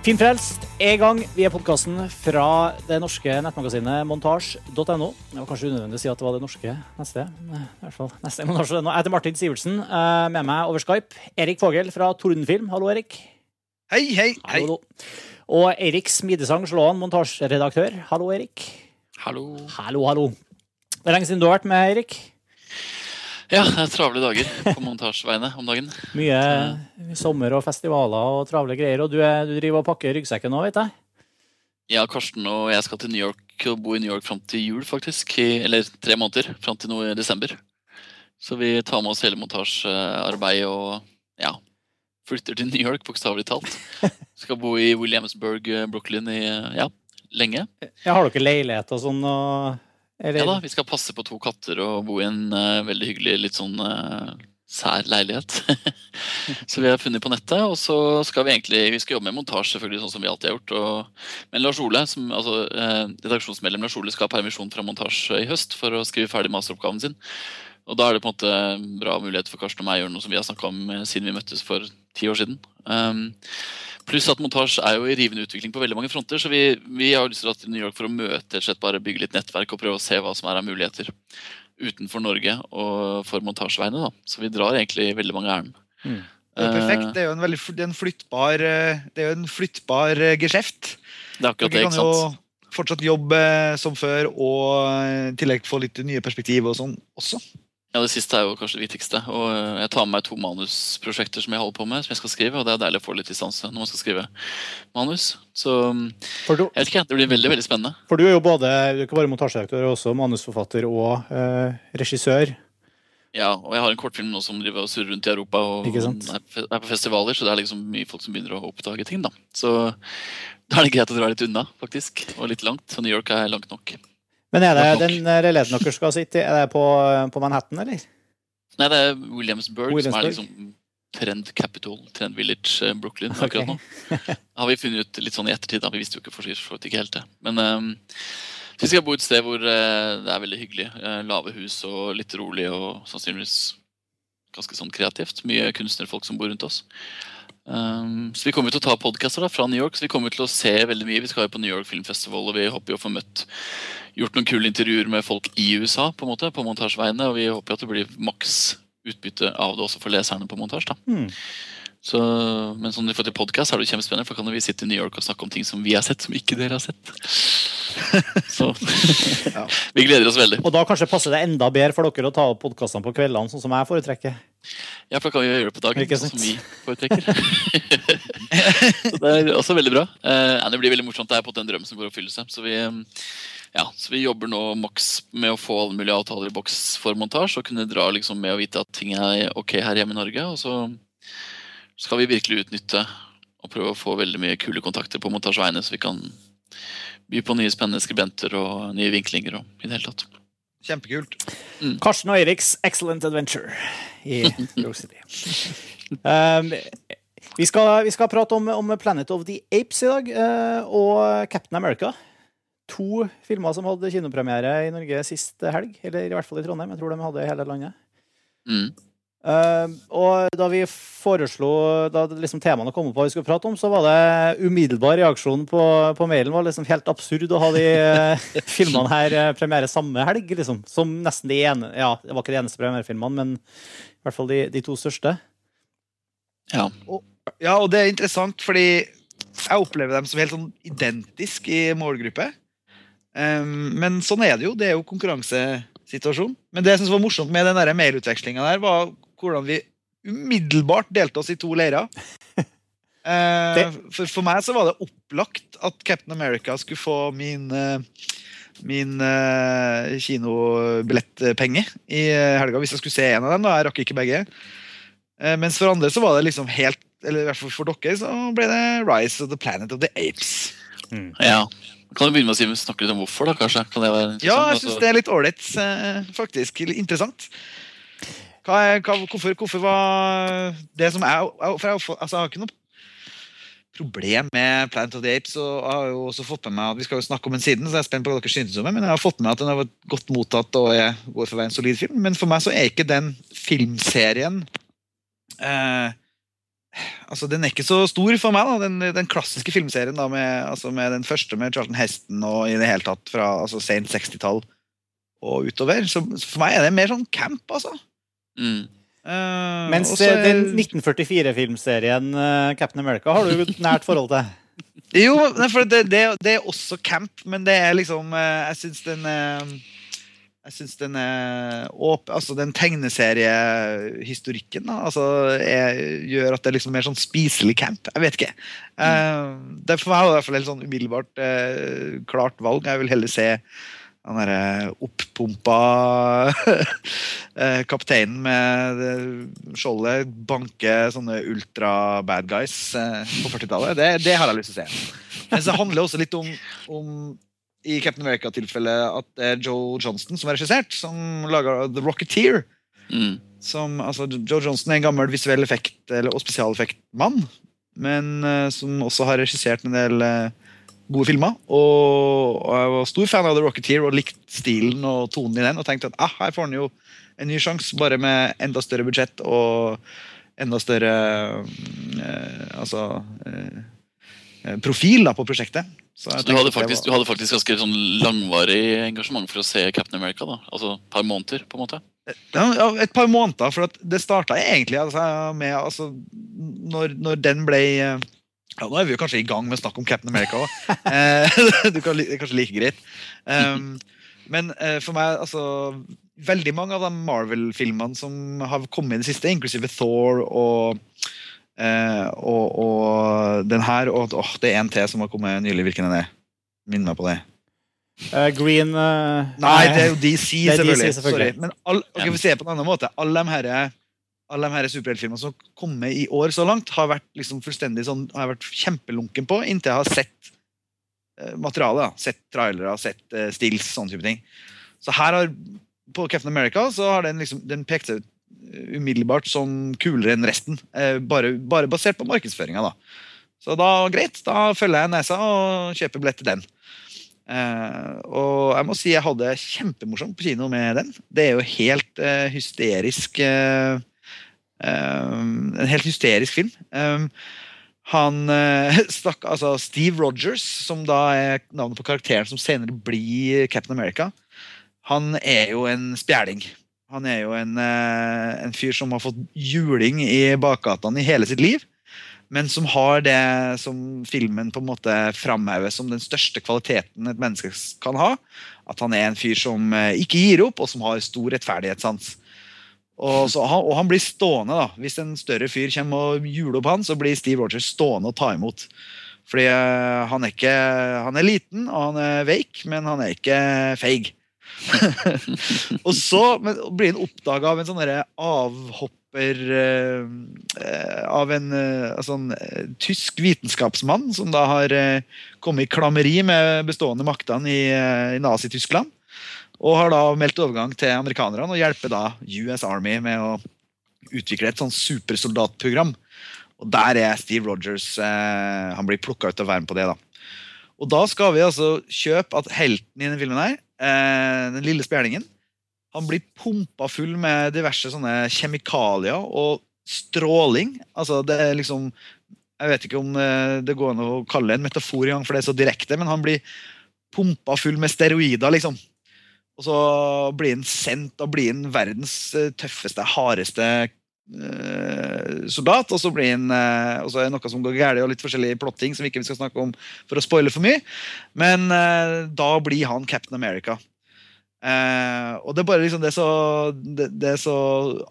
Filmfrelst er i gang. Vi er podkasten fra det norske nettmagasinet montasj.no. Det var kanskje unødvendig å si at det var det norske neste. I hvert fall neste montasj.no. Jeg heter Martin Sivertsen. eh, Med meg over Skype Erik Fogel fra Tordenfilm. Hallo, Erik. Hei, hei, hei. Hallo. Og Eirik Smidesang Slåan, montasjeredaktør. Hallo, Erik. Hallo. Hallo, hallo. Det er lenge siden du har vært med, Erik. Ja, det er travle dager på montasjeveiene om dagen. Mye sommer og festivaler og travle greier. Og du, er, du driver og pakker ryggsekken nå, vet jeg. Ja, Karsten og jeg skal til New York og bo i New York fram til jul, faktisk. Eller tre måneder. Fram til noe i desember. Så vi tar med oss hele montasjearbeidet og ja, flytter til New York, bokstavelig talt. Skal bo i Williamsburg, Brooklyn i ja, lenge. Ja, har dere leilighet og sånn? Og, eller? Ja da, Vi skal passe på to katter og bo i en uh, veldig hyggelig, litt sånn uh, sær leilighet. så vi har funnet på nettet, og så skal vi egentlig vi skal jobbe med montasje, selvfølgelig, sånn som vi alltid har gjort. Og, men Lars Ole, som, altså, uh, redaksjonsmedlem Lars Ole skal ha permisjon fra montasje i høst for å skrive ferdig masteroppgaven sin. Og da er det på en måte bra mulighet for Karsten og meg å gjøre noe som vi har snakka om siden vi møttes for ti år siden. Um, Pluss at montasje er jo i rivende utvikling på veldig mange fronter. Så vi, vi har lyst til å dra til New York for å møte slett bare bygge litt nettverk og prøve å se hva som er av muligheter utenfor Norge og for montasjeveiene. da. Så vi drar egentlig veldig mange ærend. Mm. Det er perfekt. Det er jo en, veldig, det er en flyttbar, eh, det er jo en flyttbar eh, geskjeft. Det er akkurat det, Dere ikke kan sant? jo fortsatt jobbe eh, som før og eh, i tillegg få litt nye perspektiv og sånn også. Ja, Det siste er jo kanskje det viktigste. Og eh, jeg tar med meg to manusprosjekter som jeg holder på med, som jeg skal skrive, og det er deilig å få litt distanse når man skal skrive manus. Så mm, du, jeg vet ikke, det blir veldig veldig spennende. For du er jo både, du er ikke bare montasjeredaktør, er også manusforfatter og eh, regissør. Ja, og jeg har en kortfilm nå som driver og surrer rundt i Europa og er på festivaler, så det er liksom mye folk som begynner å oppdage ting. da. Så da er det greit å dra litt unna, faktisk. Og litt langt. Så New York er langt nok. Men er det den eh, leiligheten dere skal sitte i, er det på, på Manhattan, eller? Nei, det er Williamsburg, som er liksom Trend Capital, Trend Village, eh, Brooklyn Ok. akkurat nå. har vi funnet ut litt sånn i ettertid. da, Vi visste jo ikke for så ikke helt det. Men um, vi skal bo et sted hvor uh, det er veldig hyggelig. Uh, lave hus og litt rolig og sannsynligvis ganske sånn kreativt. Mye kunstnerfolk som bor rundt oss. Ehm, så vi kommer til å ta podcaster fra New York, så vi kommer til å se veldig mye. Vi skal jo på New York Film Festival, og vi håper jo å få møtt gjort noen kule intervjuer med folk i USA på en måte, på montasjeveiene, og vi håper at det blir maks utbytte av det også for leserne på montasje. da. Hmm. Så, men sånn i forhold til podcast er det kjempespennende, for da kan vi sitte i New York og snakke om ting som vi har sett, som ikke dere har sett. Så Ja. vi gleder oss veldig. Og da kanskje passer det enda bedre for dere å ta opp podkastene på kveldene, sånn som jeg foretrekker. Ja, for da kan vi gjøre det på dagen, sånn som vi foretrekker. så det er også veldig bra. Eh, det blir veldig morsomt. Det er på en drømmen drøm som går i oppfyllelse. Så vi, eh, ja, så vi jobber nå maks med å få alle mulige avtaler i boks for montasje, og kunne dra liksom med å vite at ting er ok her hjemme i Norge. Og så skal vi virkelig utnytte og prøve å få veldig mye kule kontakter på montasjeveiene, så vi kan by på nye spennende skribenter og nye vinklinger og i det hele tatt. Kjempekult. Karsten og Eriks Excellent Adventure i Rosely. York City. Um, vi, skal, vi skal prate om, om Planet of the Apes i dag, uh, og Captain America. To filmer som hadde kinopremiere i Norge sist helg, eller i hvert fall i Trondheim. Jeg tror de hadde i hele landet. Mm. Um, og da vi foreslo Da liksom temaene kom opp hva vi skulle prate om, så var det umiddelbar reaksjon på, på mailen. var liksom helt absurd å ha de uh, filmene her uh, premiere samme helg. liksom Som nesten de ene Ja, det var ikke de eneste premierefilmene, men i hvert fall de, de to største. Ja. Ja, og det er interessant, fordi jeg opplever dem som helt sånn identisk i målgruppe. Um, men sånn er det jo. Det er jo konkurransesituasjon. Men det jeg synes var morsomt med den mailutvekslinga der, var hvordan vi umiddelbart delte oss i to leirer. Eh, for, for meg så var det opplagt at Captain America skulle få min eh, Min uh, kinobillettpenge i eh, helga hvis jeg skulle se en av dem. da, Jeg rakk ikke begge. Eh, mens for andre så var det liksom helt Eller i hvert fall for dere så ble det Rise of the Planet of the Apes. ja. Kan du begynne med å si, snakke litt om hvorfor, da, kanskje? Kan det være Ja, jeg syns det er litt ålreit, faktisk. Litt Interessant. Hva er, hva, hvorfor, hvorfor var det som jeg, for jeg, altså, jeg har ikke noe problem med Planet of the Apes. og jeg har jo også fått med meg at Vi skal jo snakke om den siden, så jeg er spent på hva dere synes om den. Men jeg har fått med meg at den har vært godt mottatt og jeg går for å være en solid film. Men for meg så er ikke den filmserien eh, Altså, Den er ikke så stor for meg, da, den, den klassiske filmserien da, med, altså, med den første med Charlton Heston og i det hele tatt fra altså, sent 60-tall og utover. Så for meg er det mer sånn camp, altså. Mm. Eh, Mens også, er- den 1944-filmserien uh, Captain America har du et nært forhold til. Jo, for det, det, det er også camp, men det er liksom uh, Jeg syns den eh, Jeg syns den er åp, altså den tegneseriehistorikken da, altså, er, gjør at det er liksom mer sånn spiselig camp. Jeg vet ikke. Eh, det er for meg i hvert fall et sånn umiddelbart eh, klart valg. Jeg vil heller se den derre opppumpa eh, kapteinen med skjoldet banke sånne ultra-bad guys eh, på 40-tallet. Det, det har jeg lyst til å se. Men så handler det også litt om, om i Captain America-tilfellet at det er Joe Johnston som er regissert, som lager The Rocketeer. Mm. Som, altså, Joe Johnston er en gammel visuell effekt- eller, og spesialeffektmann, men uh, som også har regissert en del eh, gode filmer. Og, og jeg var stor fan av The Rocketeer og likte stilen og tonen i den. Og tenkte at ah, her får han jo en ny sjanse, bare med enda større budsjett og enda større eh, altså eh, profil da, på prosjektet. jeg Så du hadde, faktisk, var- du hadde faktisk ganske sånn langvarig engasjement for å se Captain America? da Altså et par måneder, på en måte? Ja, et par måneder, for det starta egentlig altså, med altså, når, når den ble eh, ja, Nå er vi jo kanskje i gang med å snakke om Captain America òg. det er kanskje like greit. Um, men eh, for meg, altså Veldig mange av de Marvel-filmene som har kommet i det siste, inklusive Thor og uh, og, og den her og oh, det er en til som har kommet nylig. Hvilken er det? Minn meg på det. Uh, Green uh, Nei, det er jo DC, Det er DC, selvfølgelig. selvfølgelig. Sorry. Men all, okay, vi ser på en annen måte. Alle de her, alle de her superheltfilmene som har kommet i år så langt, har vært liksom fullstendig sånn, har jeg vært kjempelunken på inntil jeg har sett eh, materialet. Sett trailere, sett uh, stills, sånne type ting. Så her har, på Captain America så har den, liksom, den pekt seg ut eh, umiddelbart som kulere enn resten. Uh, bare, bare basert på markedsføringa, da. Så da, greit, da følger jeg nesa og kjøper billett til den. Uh, og jeg må si jeg hadde kjempemorsomt på kino med den. Det er jo helt hysterisk eh, En helt hysterisk film. Um, han eh, stakk, altså Steve Rogers, som da er navnet på karakteren som senere blir Captain America, han er jo en spjæling. Han er jo en, eh, en fyr som har fått juling i bakgatene i hele sitt liv men som har det som filmen på en måte framhever som den største kvaliteten et menneske kan ha. At han er en fyr som eh, ikke gir opp, og som har stor rettferdighetssans. Og, så, og han blir stående, da. Hvis en større fyr kommer og hjuler opp han, så blir Steve Rogers stående og ta imot. Fordi eh, han er ikke Han er liten, og han er veik, men han er ikke feig. og så men, blir han oppdaga av en sånn avhopper eh, Av en, uh, sånn eh, tysk vitenskapsmann som da har kommet i klammeri med bestående maktene i, i Nazi-Tyskland. Og har da meldt overgang til amerikanerne og hjelper da US Army med å utvikle et sånn supersoldatprogram. Og der er Steve Rogers eh, Han blir plukka ut av verden på det. da Og da skal vi altså kjøpe at helten i denne filmen her, eh, den lille spjælingen, han blir pumpa full med diverse sånne kjemikalier og stråling. Altså det er liksom Jeg vet ikke om eh, det går an å kalle det en metafor i gang for det er så direkte, men han blir pumpa full med steroider, liksom. Og så blir han sendt og blir han verdens eh, tøffeste, hardeste eh, soldat. Og så blir han eh, og så er det noe som går galt, og litt forskjellig plotting som ikke vi skal snakke om for å spoile for mye. Men da blir han Captain America. Og det er bare liksom det er så, det, det er så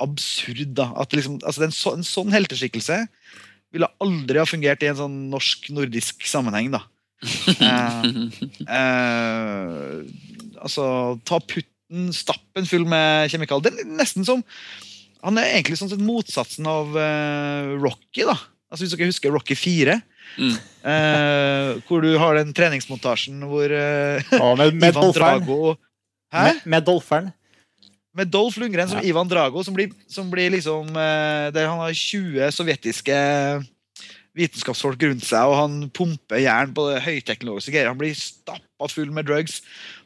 absurd, da. At liksom, altså en, så, en sånn helteskikkelse ville aldri ha fungert i en sånn norsk-nordisk sammenheng, da. uh, altså, ta putten, stappen full med kjemikalier. Det er nesten som Han er egentlig sånn sett motsatsen av uh, Rocky, da. Altså Hvis dere husker Rocky 4, Mm. Uh, hvor du har den treningsmontasjen hvor uh, Ja, med, med Ivan Dolferen. Drago Hæ? Med, med Dolferen. Med Dolf Lundgren som Ja. Ivan Drago, som blir, som blir liksom Der han har 20 sovjetiske vitenskapsfolk rundt seg, og han pumper jern på det høyteknologiske greier. Han blir stappa full med drugs.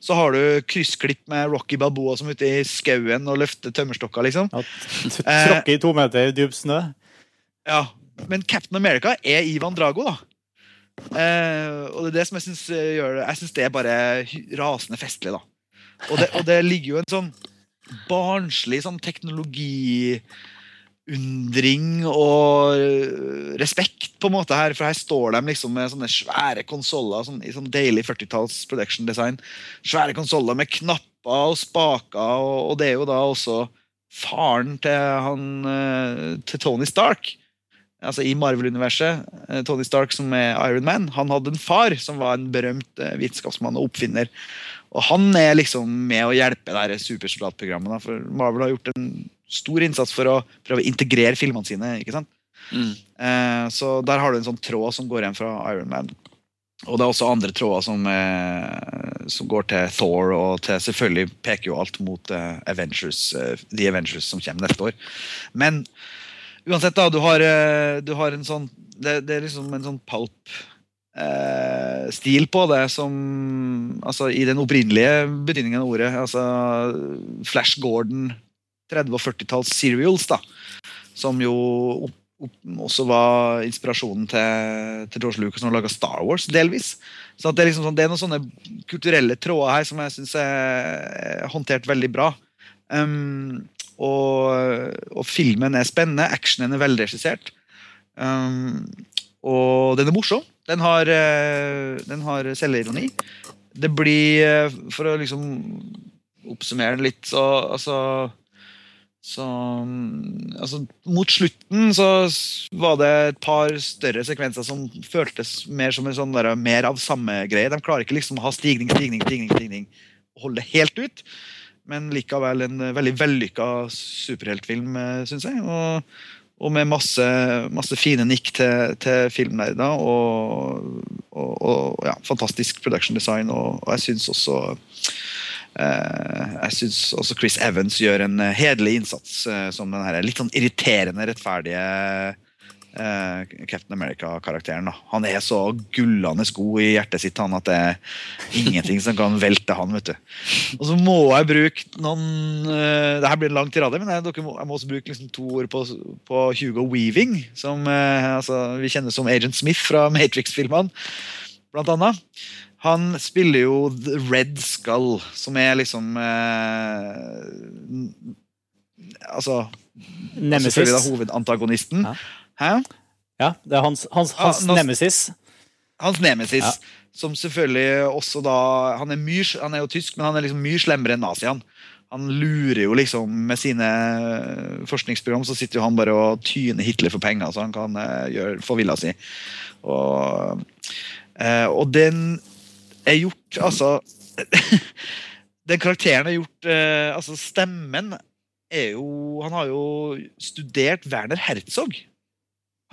Så har du kryssklipp med Rocky Balboa som er ute i skauen og løfter tømmerstokker, liksom. Ja, Tråkke i to meter i dyp snø. Ja, men Captain America er Ivan Drago, da. Eh, og det er det som jeg syns gjør det Jeg synes det er bare rasende festlig, da. Og det, og det ligger jo en sånn barnslig sånn teknologiundring og øh, respekt på en måte her. For her står de liksom med sånne svære konsoller sånn, i sånn deilig 40-talls production design. Svære konsoller med knapper og spaker, og, og det er jo da også faren til han øh, til Tony Stark. Altså I Marvel-universet, øh, Tony Stark som er Iron Man, han hadde en far som var en berømt vitenskapsmann og oppfinner. Og han er liksom med å hjelpe det supersoldatprogrammet. For Marvel har gjort en stor innsats for å prøve å integrere filmene sine. ikke sant? Mm. Eh, så der har du en sånn tråd som går igjen fra Iron Man. Og det er også andre tråder som, eh, som går til Thor, og til selvfølgelig peker jo alt mot eh, Avengers, eh, The Avengers som kommer neste år. Men uansett, da, du har, eh, du har en sånn det, det er liksom en sånn pulp eh, stil på det som altså I den opprinnelige betydningen av ordet. altså Flash Gordon, 30- og 40-talls serials, da. Som jo opp, opp, også var inspirasjonen til, til George Lucas når han laga Star Wars, delvis. Så det, er liksom sånn, det er noen sånne kulturelle tråder her som jeg syns er håndtert veldig bra. Um, og, og filmen er spennende, actionen er velregissert. Um, og den er morsom. Den har, eh, den har selvironi. Det blir, eh, for å liksom oppsummere litt, så altså så mm, altså, Mot slutten så var det et par større sekvenser som føltes mer som en sånn der, mer av samme greie. De klarer ikke liksom å ha stigning, stigning, stigning, stigning holde det helt ut. Men likevel en eh, veldig vellykka superheltfilm, syns jeg. Og, og med masse, masse fine nikk til, til filmnerder. Og, og, og ja, fantastisk production design. Og, jeg syns også eh, jeg syns også Chris Evans gjør en eh, hederlig innsats eh, som den her litt sånn irriterende, rettferdige eh, Captain America-karakteren. Han er så gullende god i hjertet sitt han at det er ingenting som kan velte han. vet du. Og så må jeg bruke noen Det her blir en lang tirade, men jeg, må, også bruke liksom to ord på, på Hugo Weaving, som eh, altså, vi kjenner som Agent Smith fra Matrix-filmene, blant annet. Han spiller jo The Red Skull, som er liksom eh, Altså Nemesis. Selvfølgelig da hovedantagonisten. Ja. Hæ? Ja, det er hans, hans, hans Ja, nemesis. Hans nemesis. Ja. Som selvfølgelig også da Han er, mye, han er jo tysk, men han er liksom mye slemmere enn naziene. Han lurer jo liksom med sine forskningsprogram, så sitter jo han bare og tyner Hitler for penger, så han kan eh, gjøre, få villa si. Og, eh, og den er gjort Altså Den karakteren er gjort eh, Altså, stemmen er jo Han har jo studert Werner Herzog.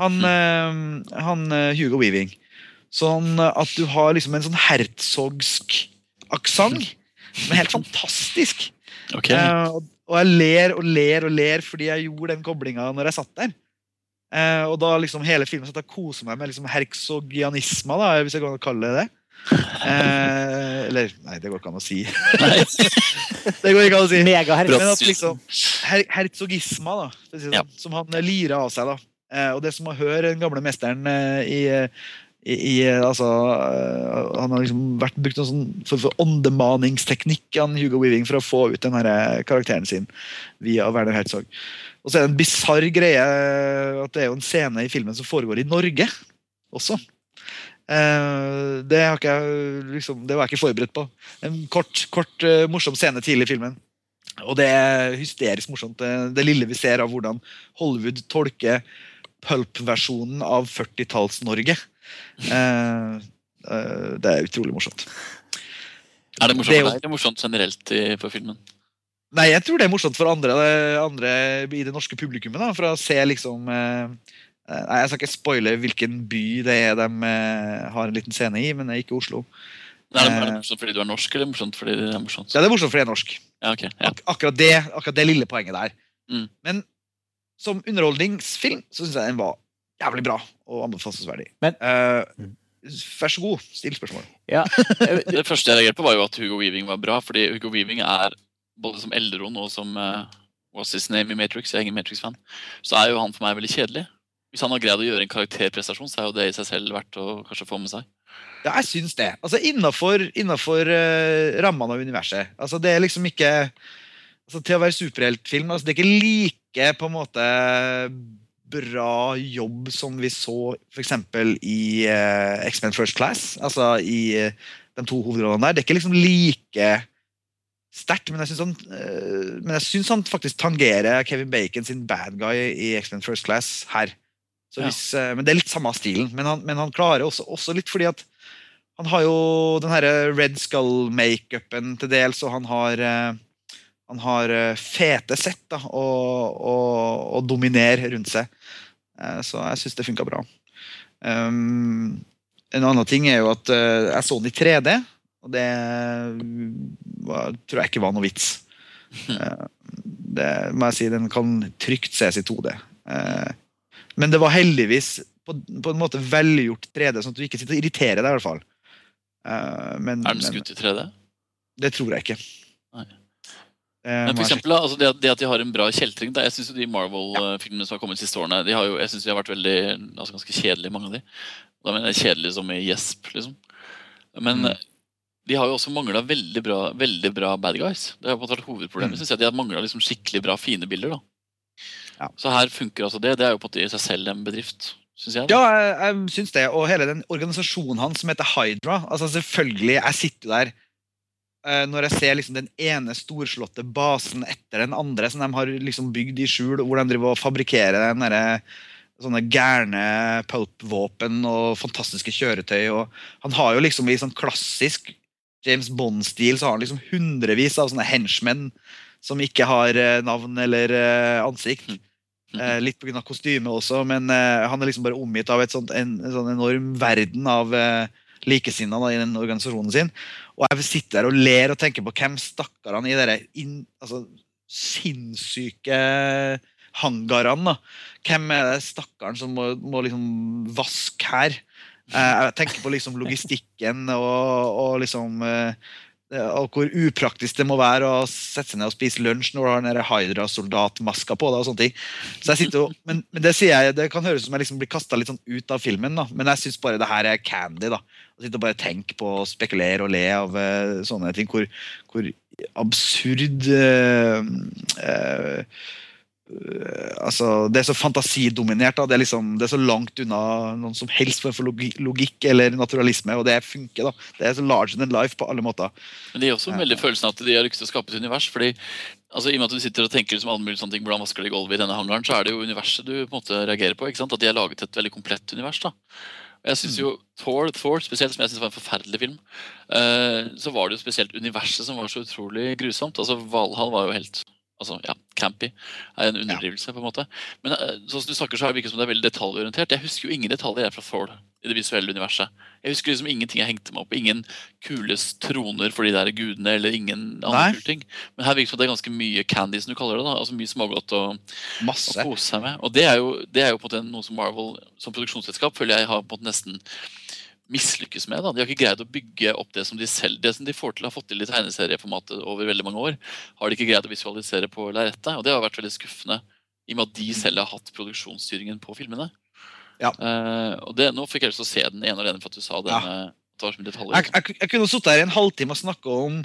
Han, eh, han eh, Hugo Weaving. Sånn at du har liksom en sånn herzogsk aksent som er helt fantastisk. Okay. Eh, og, jeg ler og ler og ler fordi jeg gjorde den koblinga når jeg satt der. Eh, og da liksom hele filmen satt jeg og koste meg med liksom herzogianisma, da, hvis jeg kan kalle det det. Eh, eller Nei, det går ikke an å si. Det går ikke an å si. Men at liksom her, Herzogisma, da, det Ja. sånn, som han eh, lirer av seg. da. Eh, og det som å høre den gamle mesteren eh, i, eh, i, i eh, altså, Han har liksom vært brukt en sånn for åndemaningsteknikk han Hugo Weaving for å få ut den karakteren sin via Werner Herzog. Og så er det en bisarr greie at det er jo en scene i filmen som foregår i Norge også. Eh, det, har ikke jeg, liksom, det var jeg ikke forberedt på. En kort, kort eh, morsom scene tidlig i filmen. Og det er hysterisk morsomt, det, det lille vi ser av hvordan Hollywood tolker pulp-versjonen av 40-talls-Norge. Eh, eh, det er utrolig morsomt. Er det morsomt det er det morsomt generelt i, på filmen? Nei, jeg tror det er morsomt for andre, andre i det norske publikummet. da, For å se liksom eh, eh, Nei, Jeg skal ikke spoile hvilken by det er de eh, har en liten scene i, men det er ikke Oslo. Er det, er Eh. det morsomt fordi du er norsk, eller morsomt fordi det er morsomt? Ja, det er morsomt fordi jeg er norsk. Ja, ok. Ja. Ak akkurat, det, akkurat det lille poenget der. Mm. Men som underholdningsfilm så syns jeg den var jævlig bra og anbefalesverdig. Men- Eh, Mm. vær så god, still spørsmål. Ja. eh, Det første jeg reagerte på, var jo at Hugo Weaving var bra. Fordi Hugo Weaving er både som Elderon og som uh, What's His Name i Matrix, jeg er ingen Matrix-fan, så er jo han for meg veldig kjedelig. Hvis han har greid å gjøre en karakterprestasjon, så er jo det i seg selv verdt å kanskje få med seg. Ja, jeg syns det. Altså Innafor uh, rammene av universet. Altså Det er liksom ikke altså, Til å være superheltfilm altså, Det er ikke like på en måte bra jobb som vi så f.eks. i uh, X-Men First Class. Altså i uh, de to hovedrollene der. Det er ikke liksom like sterkt, men jeg syns han, uh, han, faktisk tangerer Kevin Bacon sin bad guy i X-Men First Class her. Hvis, ja. men Det er litt samme stilen, men han, men han klarer også, også, litt fordi at han har jo den herre Red Skull-makeupen til dels, og han har han har fete sett da, og, og, og dominerer rundt seg. Eh, så jeg syns det funka bra. Um, en annen ting er jo at jeg så den i 3D, og det var, tror jeg ikke var noe vits. Det må jeg si, Den kan trygt ses i 2D. Uh, men det var heldigvis på, på, en måte velgjort 3D, sånn at du ikke sitter og irriterer deg. i hvert fall. Men, er den skutt i 3D? Det tror jeg ikke. Nei. Eh, Men for eksempel, altså det, det, at de har en bra kjeltring da, Jeg synes De Marvel-filmene som har kommet de siste årene, de har jo, jeg synes de har vært veldig, altså ganske kjedelige, mange av de. Da mener jeg kjedelige som i Gjesp, liksom. Men mm. de har jo også mangla veldig, bra, veldig bra bad guys. Det har vært hovedproblemet. Mm. Synes jeg De har mangla liksom skikkelig bra, fine bilder. da. Ja. Så her funker altså det. Det er jo på en måte i seg selv en bedrift. Synes jeg, ja, jeg, jeg syns det. Og hele den organisasjonen hans som heter Hydra. altså selvfølgelig, Jeg sitter der Eh, når jeg ser liksom den ene storslåtte basen etter den andre som de har liksom bygd i skjul, hvor de driver og fabrikkerer den der, sånne gærne pulp-våpen og fantastiske kjøretøy. og Han har jo liksom i sånn klassisk James Bond-stil så har han liksom hundrevis av sånne henchmen som ikke har eh, navn eller eh, ansikt. Mm. Litt pga. kostymet også, men han er liksom bare omgitt av et sånt, en, en sånn enorm verden av likesinnede i den organisasjonen sin. Og jeg vil sitte der og ler og tenke på hvem stakkarene i de altså, sinnssyke hangarene. Hvem er det stakkaren som må, må liksom vaske her? Eh, jeg tenker på liksom logistikken og, og liksom eh, og hvor upraktisk det må være å sette seg ned og spise lunsj når du har den Hydra-soldatmaska på deg. og sånne ting. Så jeg sitter og, men, men det, jeg, det kan høres ut som jeg liksom blir kasta litt sånn ut av filmen, da. men jeg syns bare det her er candy. da. Å sitte og bare tenke på, spekulere og le av uh, sånne ting. Hvor, hvor absurd uh, uh, altså, Det er så fantasidominert. Da. Det, er liksom, det er så langt unna noen som helst form for logikk eller naturalisme, og det funker. da. Det er så large than life på alle måter. Men Det gir også veldig følelsen at de har lyst til å skape et univers. fordi altså, I og med at du sitter og tenker som alle mulige sånne ting, hvordan vasker de gulvet i denne hangaren, så er det jo universet du på en måte reagerer på. ikke sant? At de har laget et veldig komplett univers. da. Jeg synes jo Thor, Thor spesielt, som jeg synes var en forferdelig film, uh, så var det jo spesielt universet som var så utrolig grusomt. altså Valhall var jo helt altså, ja, campy er en underdrivelse. på en måte. Men eh, sånn som du snakker så har det virket som det er veldig detaljorientert. Jeg husker jo ingen detaljer jeg fra Thor i det visuelle universet. Jeg husker liksom ingenting jeg hengte meg opp Ingen kules troner for de der gudene, eller ingen andre kule ting. Men her virker det som det er ganske mye candy, som du kaller det. da, altså Mye smågodt å, å kose seg med. Og det er jo, det er jo på en måte noe som Marvel som produksjonsselskap føler jeg har på en måte nesten mislykkes med. Da. De har ikke greid å bygge opp det som de selv det som de får til, har fått til i tegneserieformatet over veldig mange år. Har de ikke greid å visualisere på lerretet. Og det har vært veldig skuffende, i og med at de selv har hatt produksjonsstyringen på filmene. Ja. Uh, og det, Nå fikk jeg lyst til å se den ene og alene for at du sa det. Ja. Jeg, jeg, jeg, kunne sittet her i en halvtime og snakka om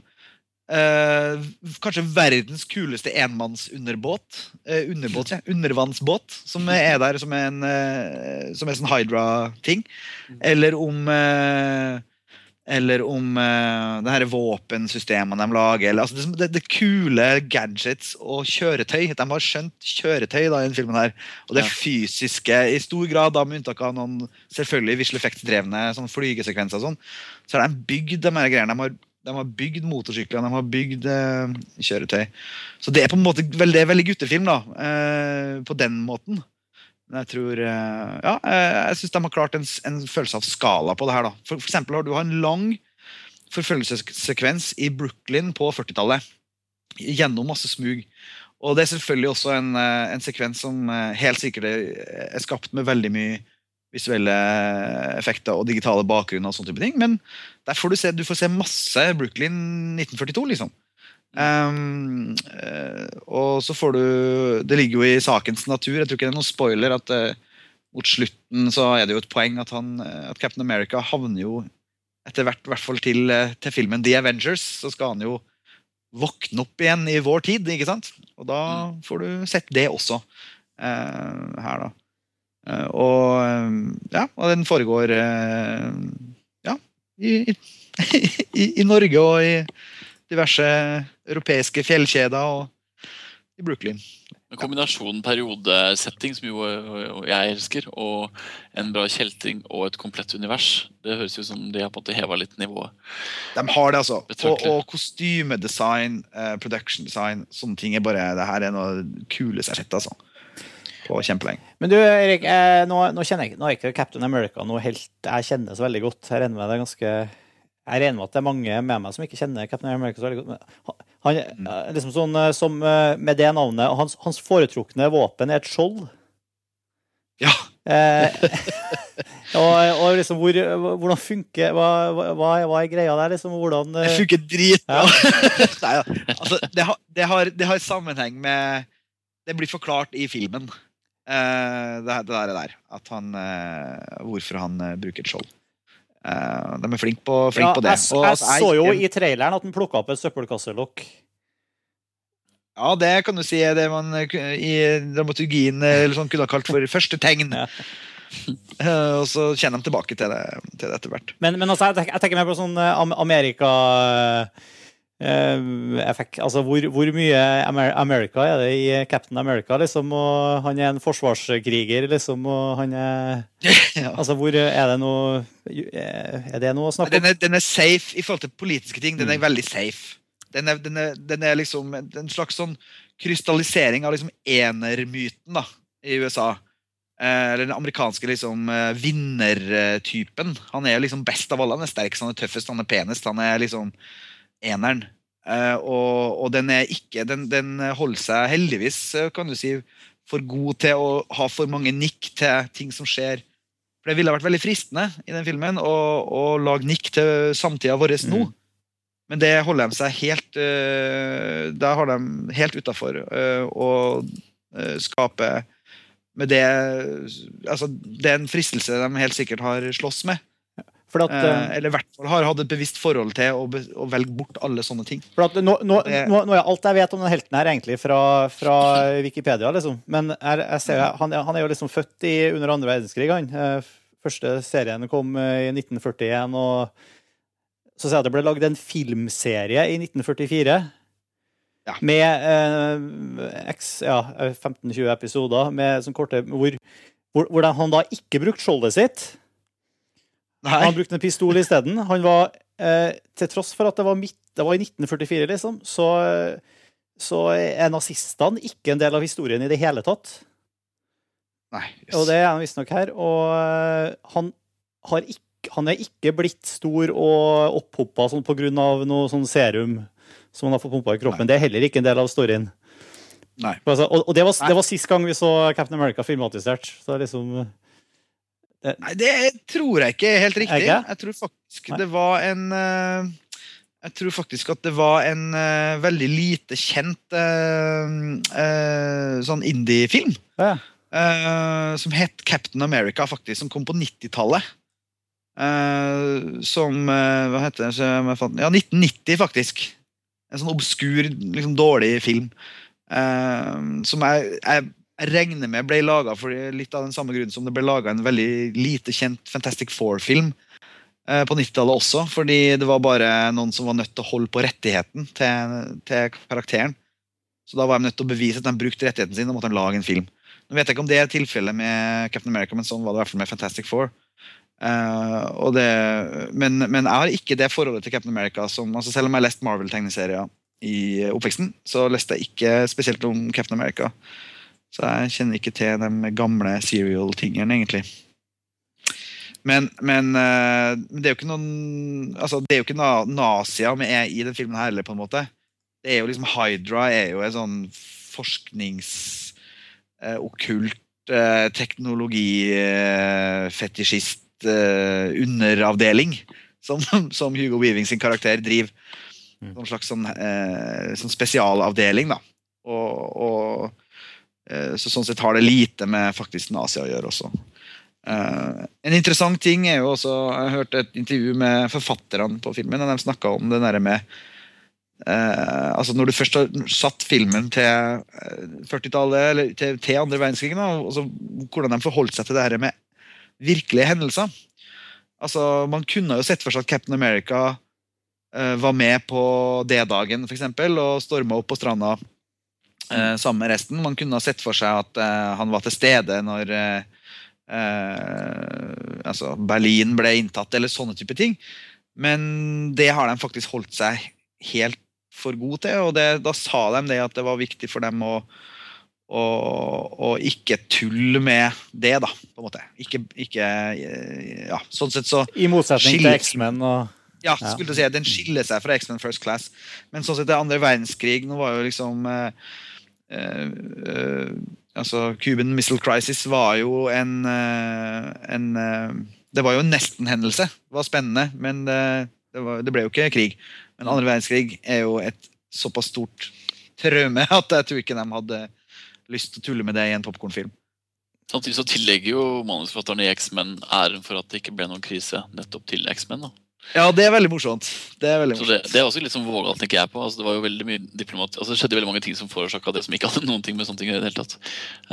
Uh, kanskje verdens kuleste enmannsunderbåt. Uh, underbåt, ja. Undervannsbåt, som er der som en uh, som er sånn Hydra-ting. Eller om Eller om det her våpensystemene de lager. Eller, altså, det, det, kule gadgets og kjøretøy. De har skjønt kjøretøy da, i denne filmen. her Og det ja. fysiske, i stor grad, da, med unntak av noen selvfølgelig visual effects-drevne sånn flygesekvenser, og sånn, så har de bygd de her greiene. De har de har bygd motorsykler, de har bygd eh, kjøretøy. Så det er på en måte veldig, veldig guttefilm, da. Eh, på den måten. Men jeg tror eh, Ja, eh, jeg syns de har klart en, en, følelse av skala på det her, da. For, for eksempel har du en lang forfølgelsessekvens i Brooklyn på 40-tallet. Gjennom masse smug. Og det er selvfølgelig også en, eh, en sekvens som eh, helt sikkert er skapt med veldig mye visuelle effekter og digitale bakgrunner. og sånne type ting, Men der får du, se, du får se masse Brooklyn 1942, liksom. Um, uh, og så får du Det ligger jo i sakens natur, jeg tror ikke det er noen spoiler, at uh, mot slutten så er det jo et poeng at, han, eh, at Captain America havner jo etter hvert, i hvert fall til, eh, til filmen The Avengers, så skal han jo våkne opp igjen i vår tid, ikke sant? Og da får du sett det også uh, her, da. Eh, og eh, ja, og den foregår eh, ja, i, i, i Norge og i diverse europeiske fjellkjeder og i Brooklyn. En kombinasjonen periodesetting, som jo jeg elsker, og en bra kjelting og et komplett univers. Det høres ut som de har på en måte heva litt nivået. De har det, altså. Og, og kostymedesign, production design, sånne ting er bare Det her er noe kuleste jeg har sett, altså. På kjempelenge. Men du, Erik, eh, nå, nå kjenner jeg nå er ikke Captain America noe helt jeg kjenner så veldig godt. Jeg regner med det er ganske jeg regner med at det er mange med meg som ikke kjenner Captain America så veldig godt. Han, mm. liksom sånn, eh, som eh, Med det navnet hans, hans foretrukne våpen er et skjold. Ja. Eh, og, og liksom hvor, hvordan funker hva, hva, hva er- greia der? Liksom, hvordan Det eh, funker dritbra. Nei, ja. altså, det, har, det, har, det har sammenheng med Det blir forklart i filmen, eh, det, det der. At han eh, Hvorfor han eh, bruker et skjold. Eh, de er flinke på, flink ja, på det. Og, jeg jeg, så jo i traileren at han plukka opp et søppelkasselokk. Ja, det kan du si det man eh, i dramaturgien eh, eller sånn, kunne ha kalt for første tegn. Ja. Eh, og så kjenner de tilbake til det, til det etter hvert. Men, men altså, jeg, tenker, jeg tenker mer på sånn eh, Am- Amerika eh, effekt. Altså, hvor, hvor mye Amer America er det i Captain America, liksom? Og han er en forsvarskriger, liksom, og han er Ja. Altså, hvor er det noe Er det noe å snakke Den om? er, den er safe i forhold til politiske ting. Den er Mm. veldig safe. Den er, den er, den er liksom en slags sånn krystallisering av liksom enermyten da, i USA. Eh, eller den amerikanske liksom eh, vinnertypen. Han er liksom best av alle. Han er sterkest, han er tøffest, han er penest. Han er liksom eneren. Eh, og, og den ikke Den, den holder seg heldigvis, eh, kan du si, for god til å ha for mange nikk til ting som skjer. For det ville vært veldig fristende i den filmen å, å lage nikk til samtida vår nå. Mm. Men det holder de seg helt uh, Der har de helt utafor å uh, skape med det Altså, det er en fristelse de helt sikkert har slåss med. At, eh, eh, eller i hvert fall har hatt et bevisst forhold til å, å velge bort alle sånne ting. for at nå, nå, nå, alt jeg vet om den helten her, egentlig fra, fra Wikipedia, liksom. Men jeg, jeg ser, han, han er jo liksom født i, under andre verdenskrig, han. Eh, Første serien kom eh, i 1941, og så sier jeg at det ble lagd en filmserie i 1944. Ja. Med eh, ja, 15-20 episoder med sånn korte hvor, hvor, hvor han da ikke brukte skjoldet sitt. Nei, Han brukte en pistol isteden. Han var, eh, til tross for at det var, midt, det var i 1944, liksom, så, så er nazistene ikke en del av historien i det hele tatt. nei Og det er han visstnok her. Og eh, han, har ikke, han er ikke blitt stor og opphoppa sånn av noe sånn serum som han har fått pumpa i kroppen. Det er heller ikke en del av storyen. Nei. Altså, og, og det var, det var sist gang vi så Captain America filmatisert. Så det er liksom Nei, det tror jeg ikke er helt riktig. Ikke? Jeg tror faktisk Nei. det var en eh, Jeg tror faktisk at det var en eh, veldig lite kjent eh, sånn indie-film. ja. som het Captain America, faktisk, som kom på 90-tallet. Eh, som Hva heter det? Ja, 1990, faktisk. En sånn obskur, liksom dårlig film. som jeg, jeg, jeg regner med ble laga for litt av den samme grunnen som det ble laga en veldig lite kjent Fantastic Four-film eh, på 90-tallet også. Fordi det var bare noen som var nødt til å holde på rettigheten til, til karakteren. Så da var de nødt til å bevise at de brukte rettigheten sin og måtte de lage en film. Nå vet jeg ikke om det er tilfellet med Captain America, men sånn var det i hvert fall med Fantastic Four. Eh, det, men, men jeg har ikke det forholdet til Captain America som altså Selv om jeg har lest Marvel-tegneserier i oppveksten, så leste jeg ikke spesielt om Captain America. Så jeg kjenner ikke til de gamle serial-tingene, egentlig. Men, men eh, det er jo ikke noen altså Det er jo ikke na Nazia vi er i den filmen her heller, på en måte. Det er jo liksom Hydra er jo en sånn forsknings eh, eh, teknologifetisjist eh, underavdeling som, som Hugo Weaving sin karakter driver. Mm. Som en slags sånn, eh, sånn spesialavdeling, da. Og, og, eh, så sånn sett har det lite med faktisk Nasia å gjøre også. Eh, en interessant ting er jo også Jeg hørte et intervju med forfatterne på filmen, og de snakka om det der med eh, altså Når du først har satt filmen til eh, 40-tallet, eller til, til andre verdenskrig, da, og så hvordan de forholdt seg til det her med virkelige hendelser. Altså, Man kunne jo sett for seg at Captain America eh, var med på D-dagen for eksempel, og storma opp på stranda eh, sammen med resten. Man kunne ha sett for seg at eh, han var til stede når eh, eh, altså Berlin ble inntatt, eller sånne type ting. Men det har de faktisk holdt seg helt for god til, og det, da sa de det at det var viktig for dem å å, å ikke tulle med det, da. på en måte. Ikke, ikke ja, Sånn sett så I motsetning til X-Men og Ja, skulle du si, den skiller seg fra X-Men First Class. Men sånn sett det andre verdenskrig Nå var jo liksom eh, eh, altså Cuban Missile Crisis var jo en, eh, en eh, Det var jo en nesten-hendelse. Det var spennende, men det, det, var, det ble jo ikke krig. Men andre verdenskrig er jo et såpass stort traume at jeg tror ikke de hadde lyst til å tulle med det i en popkornfilm. Samtidig så tillegger jo manusforfatterne i X-Men æren for at det ikke ble noen krise nettopp til X-Men. da. Ja, det er veldig morsomt. Det er veldig morsomt. det, det er også litt sånn vågalt, tenker jeg på. Altså, det var jo veldig mye diplomat... Altså, det skjedde veldig mange ting som forårsaka det som ikke hadde noen ting med sånne ting å gjøre. i det.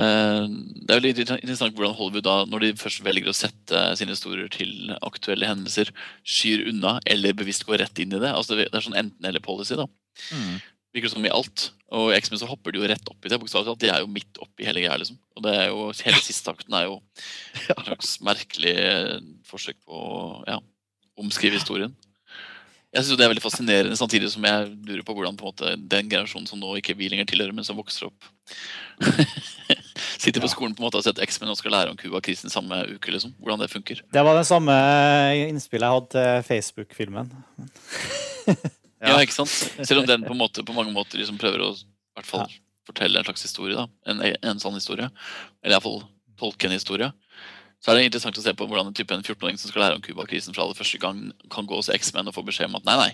Eh, det er veldig interessant hvordan Hollywood da, når de først velger å sette sine historier til aktuelle hendelser, skyr unna eller bevisst går rett inn i det. Altså, det er sånn enten-eller-policy. da. Mm. Virker som i alt. Og i X-Men så hopper de jo rett opp i det. bokstavelig. De er jo midt oppi hele greia. liksom. Og det er jo, Hele siste akten er jo et slags merkelig forsøk på ja, omskrive historien. Jeg synes jo Det er veldig fascinerende, samtidig som jeg lurer på hvordan på måte, den generasjonen som nå ikke vi lenger tilhører, men som vokser opp Sitter på skolen på en måte og har sett X-Men og skal lære om Cuba-krisen samme uke. liksom. Hvordan det funker. Det var det samme innspillet jeg hadde til Facebook-filmen. Ja, ikke sant? Selv om den på, måte, på mange måter liksom prøver å fall fortelle en slags historie. da, En, en sann historie. Eller iallfall tolke en historie. Så er det interessant å se på hvordan en type en 14-åring som skal lære om Cuba-krisen for aller første gang, kan gå hos X-Men og få beskjed om at nei, nei.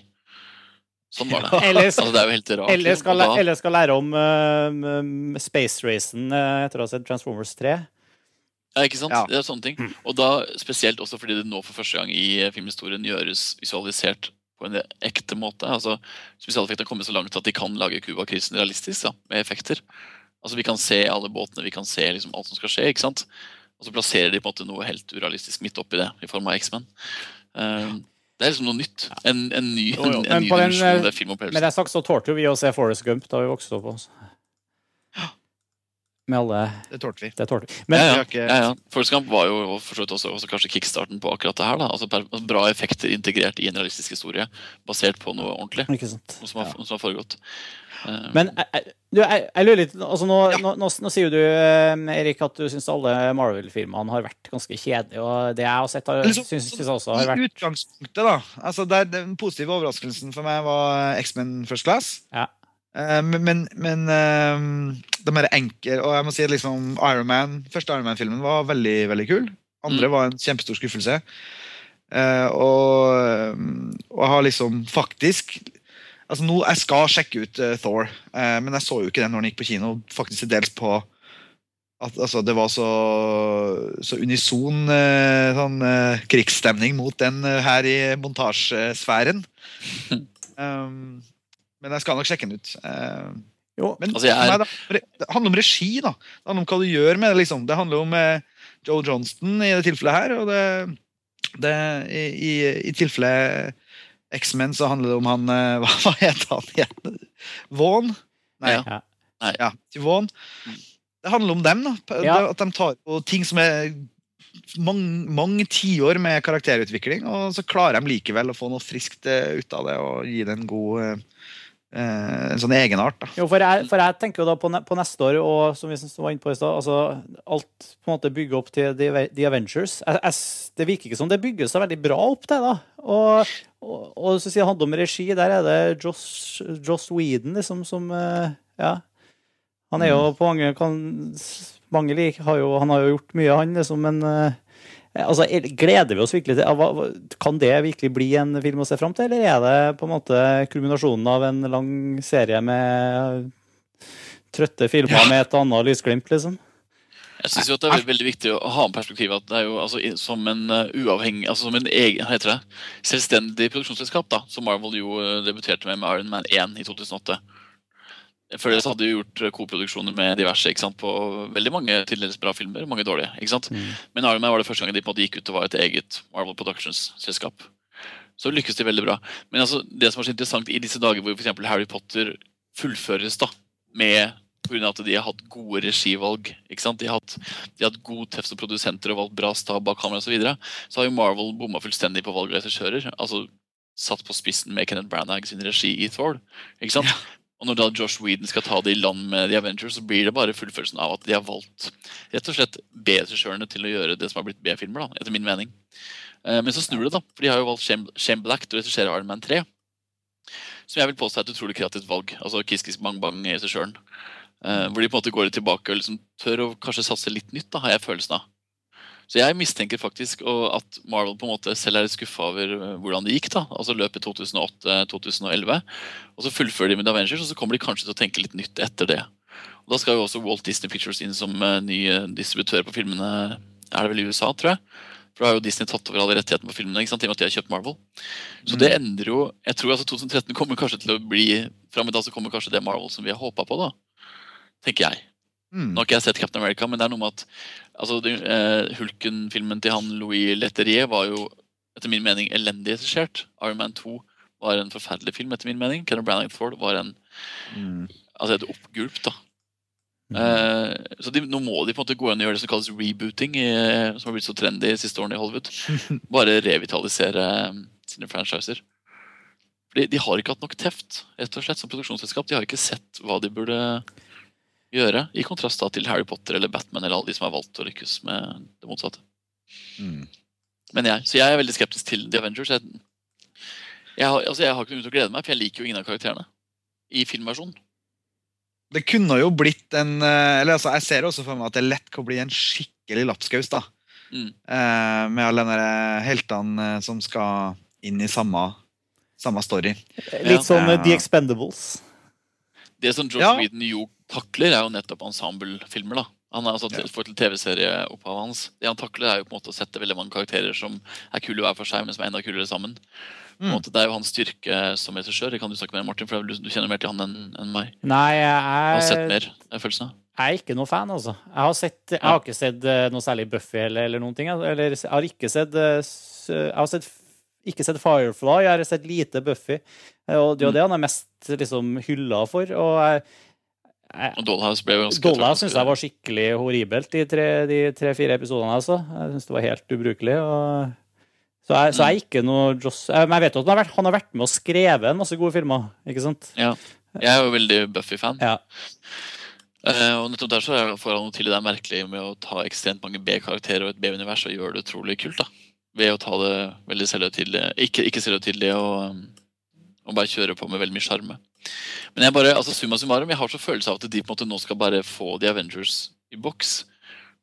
Sånn var det. Eller, Altså, det er jo helt rart. eller, skal, da- eller skal lære om uh, space racen uh, etter å ha sett Transformers 3. Ja, ikke sant? Ja. Det er sånne ting. Og da spesielt også fordi det nå for første gang i eh, filmhistorien gjøres visualisert på en ekte måte. Altså Spesialeffektene har kommet så langt at de kan lage Cuba-krisen realistisk da, med effekter. Altså Vi kan se alle båtene, vi kan se liksom alt som skal skje. ikke sant? Og så plasserer de på en måte noe helt urealistisk midt oppi det, i form av X-Men. Um, det er liksom noe nytt. En, en ny, en, Men en ny den, dimensjon eh, ved filmopplevelsen. Men det sagt så tålte jo vi å se Forest Gump da vi vokste opp. Også. Med alle Det tålte vi. Det tålte vi. Men ja, ja, ikke- ja, ja. Forrest var jo for så vidt også, også kanskje kickstarten på akkurat det her. da. Altså Bra effekter integrert i en realistisk historie, basert på noe ordentlig. ikke sant. Noe som har, noe som har foregått. Eh, Men jeg, jeg- du, jeg, jeg lurer litt altså nå, Ja. nå, nå, nå sier du, eh, Erik, at du syns alle Marvel-filmene har vært ganske kjedelige. Og det jeg har sett, har, så- også har I utgangspunktet, da. altså der, Den positive overraskelsen for meg var X-Men First Class. Ja. Eh, men men, eh, de er enkle Og jeg må si at liksom Iron Man, første Iron Man-filmen var veldig veldig kul. Andre Mm. var en kjempestor skuffelse. Eh, og, og jeg har liksom faktisk altså nå, Jeg skal sjekke ut Thor, men jeg så jo ikke den når den gikk på kino. Faktisk til dels på at altså, det var så, så unison eh, sånn, eh, krigsstemning mot den eh, her i montasjesfæren. um, men jeg skal nok sjekke den ut. Eh, Jo, men Altså, jeg er- nei, det handler om regi. da. Det handler om hva du gjør med det. liksom. Det handler om eh, Joe Johnston i det tilfellet her. og det, det i, i, I tilfellet X-Men så handler det om han eh, Hva, hva heter han igjen? Vaughn? Nei. Ja. Nei. Ja, til Vaughn. Det handler om dem. da. Ja. At de tar på ting som er mange, mange tiår med karakterutvikling, og så klarer de likevel å få noe friskt ut av det og gi det en god en sånn egenart. da. Jo, for jeg, for jeg tenker jo da på, ne, på neste år, og som vi var inne på i stad, altså alt på en måte bygger opp til The, The Avengers. Jeg, jeg, det virker ikke som det bygger seg veldig bra opp, det, da. Og, og, og så sier han om regi, der er det Joss, Joss Whedon, liksom, som eh, Ja. Han er jo på mange kan, Mange lik, har jo, han har jo gjort mye, han, liksom, men eh, Altså, er- Gleder vi oss virkelig til Kan det virkelig bli en film å se fram til, eller er det på en måte kulminasjonen av en lang serie med trøtte filmer Ja. med et annet lysglimt, liksom? Jeg synes jo at Det er veldig viktig å ha med perspektivet at det er jo altså, som en uh, uavhengig, altså som en egen, heter det, selvstendig produksjonsselskap, da, som Marvel jo uh, debuterte med med Iron Man 1 i 2008. Før det så hadde de gjort uh, koproduksjoner med diverse ikke sant, på veldig mange til dels bra filmer, mange dårlige. ikke sant? Mm. Men Iron Man var det første gang de på en måte gikk ut og var et eget Marvel Productions-selskap. Så lykkes de veldig bra. Men altså, det som er så interessant i disse dager hvor for Harry Potter fullføres da, med Pga. at de har hatt gode regivalg. ikke sant? De har hatt, de har hatt god teft som produsenter og valgt bra stab bak kamera osv. Så, videre. så har jo Marvel bomma fullstendig på valg av regissører. Altså satt på spissen med Kenneth Branagh sin regi i Thor. ikke sant? Og når da Josh Whedon skal ta det i land med The Avengers, så blir det bare fullfølelsen av at de har valgt rett og slett B-regissørene til å gjøre det som har blitt B-filmer, da, etter min mening. Eh, Men så snur det, da. For de har jo valgt Shane Black til å regissere Iron Man 3. Som jeg vil påstå er et utrolig kreativt valg. Altså Kiss Kiss Bang Bang-regissøren. Eh, hvor de på en måte går tilbake og liksom tør å kanskje satse litt nytt, da, har jeg følelsen av. Så jeg mistenker faktisk at Marvel på en måte selv er skuffa over eh, hvordan det gikk. da, altså løpet 2008-2011. Og så fullfører de med The Avengers, og så kommer de kanskje til å tenke litt nytt etter det. Og Da skal jo også Walt Disney Pictures inn som eh, ny eh, distributør på filmene. Er det vel i USA, tror jeg? For da har jo Disney tatt over alle rettighetene på filmene. ikke sant, i og med at de har kjøpt Marvel. Så det endrer jo Jeg tror altså 2013 kommer kanskje til å bli Fram i dag så kommer kanskje det Marvel som vi har håpa på, da. Tenker jeg. Mm. Nå har ikke jeg sett Captain America, men det er noe med at altså, eh, Hulken-filmen til han Louis Leterrier var jo etter min mening elendig regissert. Iron Man 2 var en forferdelig film, etter min mening. Kenneth Branagh Ford var en, Mm. altså et oppgulp, da. Mm. Eh, så de, nå må de på en måte gå inn og gjøre det som kalles rebooting, i, som har blitt så trendy de siste årene i Hollywood. Bare revitalisere eh, sine franchiser. Fordi de har ikke hatt nok teft rett og slett som produksjonsselskap. De har ikke sett hva de burde gjøre, i kontrast da til Harry Potter eller Batman eller alle de som har valgt å lykkes med det motsatte. Mm. Men jeg, Så jeg er veldig skeptisk til The Avengers. Jeg, jeg, har, altså jeg har ikke noe til å glede meg, for jeg liker jo ingen av karakterene i filmversjonen. Det kunne jo blitt en eh, Eller altså, jeg ser også for meg at det lett kan bli en skikkelig lapskaus. da. Mm. Eh, med alle de heltene eh, som skal inn i samme, samme story. Litt sånn Ja. The Expendables. Det som Josh Ja. Whedon jo takler, er jo nettopp ensemblefilmer. da. Han har altså Ja. til TV-serieopphavet hans. Det han takler, er jo på en måte å sette veldig mange karakterer som er kule hver for seg, men som er enda kulere sammen. Mm. måte, det er jo hans styrke som regissør. Det kan du snakke mer om, Martin, for du, du kjenner mer til han enn meg. Nei, Jeg har sett jeg, mer, er følelsen av. jeg er ikke noe fan, altså. Jeg har, sett, jeg har ikke sett eh, noe særlig Buffy eller, eller noen ting. jeg. Eller jeg har ikke sett eh, Jeg har sett, ikke sett Firefly, jeg har sett lite Buffy. Eh, Og det er jo det han er mest liksom hylla for. Og jeg, jeg, Dollhouse ble jo ganske Dollhouse syns jeg var skikkelig horribelt de tre-fire tre, episodene. Altså. Jeg syns det var helt ubrukelig. Og... Så, jeg, så jeg er ikke noe Joss Men jeg vet at han har, vært, han har vært med og skrevet en masse gode filmer. Ikke sant? Ja. Jeg er jo veldig Buffy-fan. Ja. Uh, og nettopp der så får han noe til det er merkelig med å ta ekstremt mange B-karakterer og et B-univers og gjøre det utrolig kult. da. Ved å ta det veldig selvhøytidelig, ikke, ikke selvhøytidelig, og, um, og bare kjøre på med veldig mye sjarme. Men jeg bare, altså summa summarum, jeg har så følelse av at de på en måte nå skal bare få The Avengers i boks.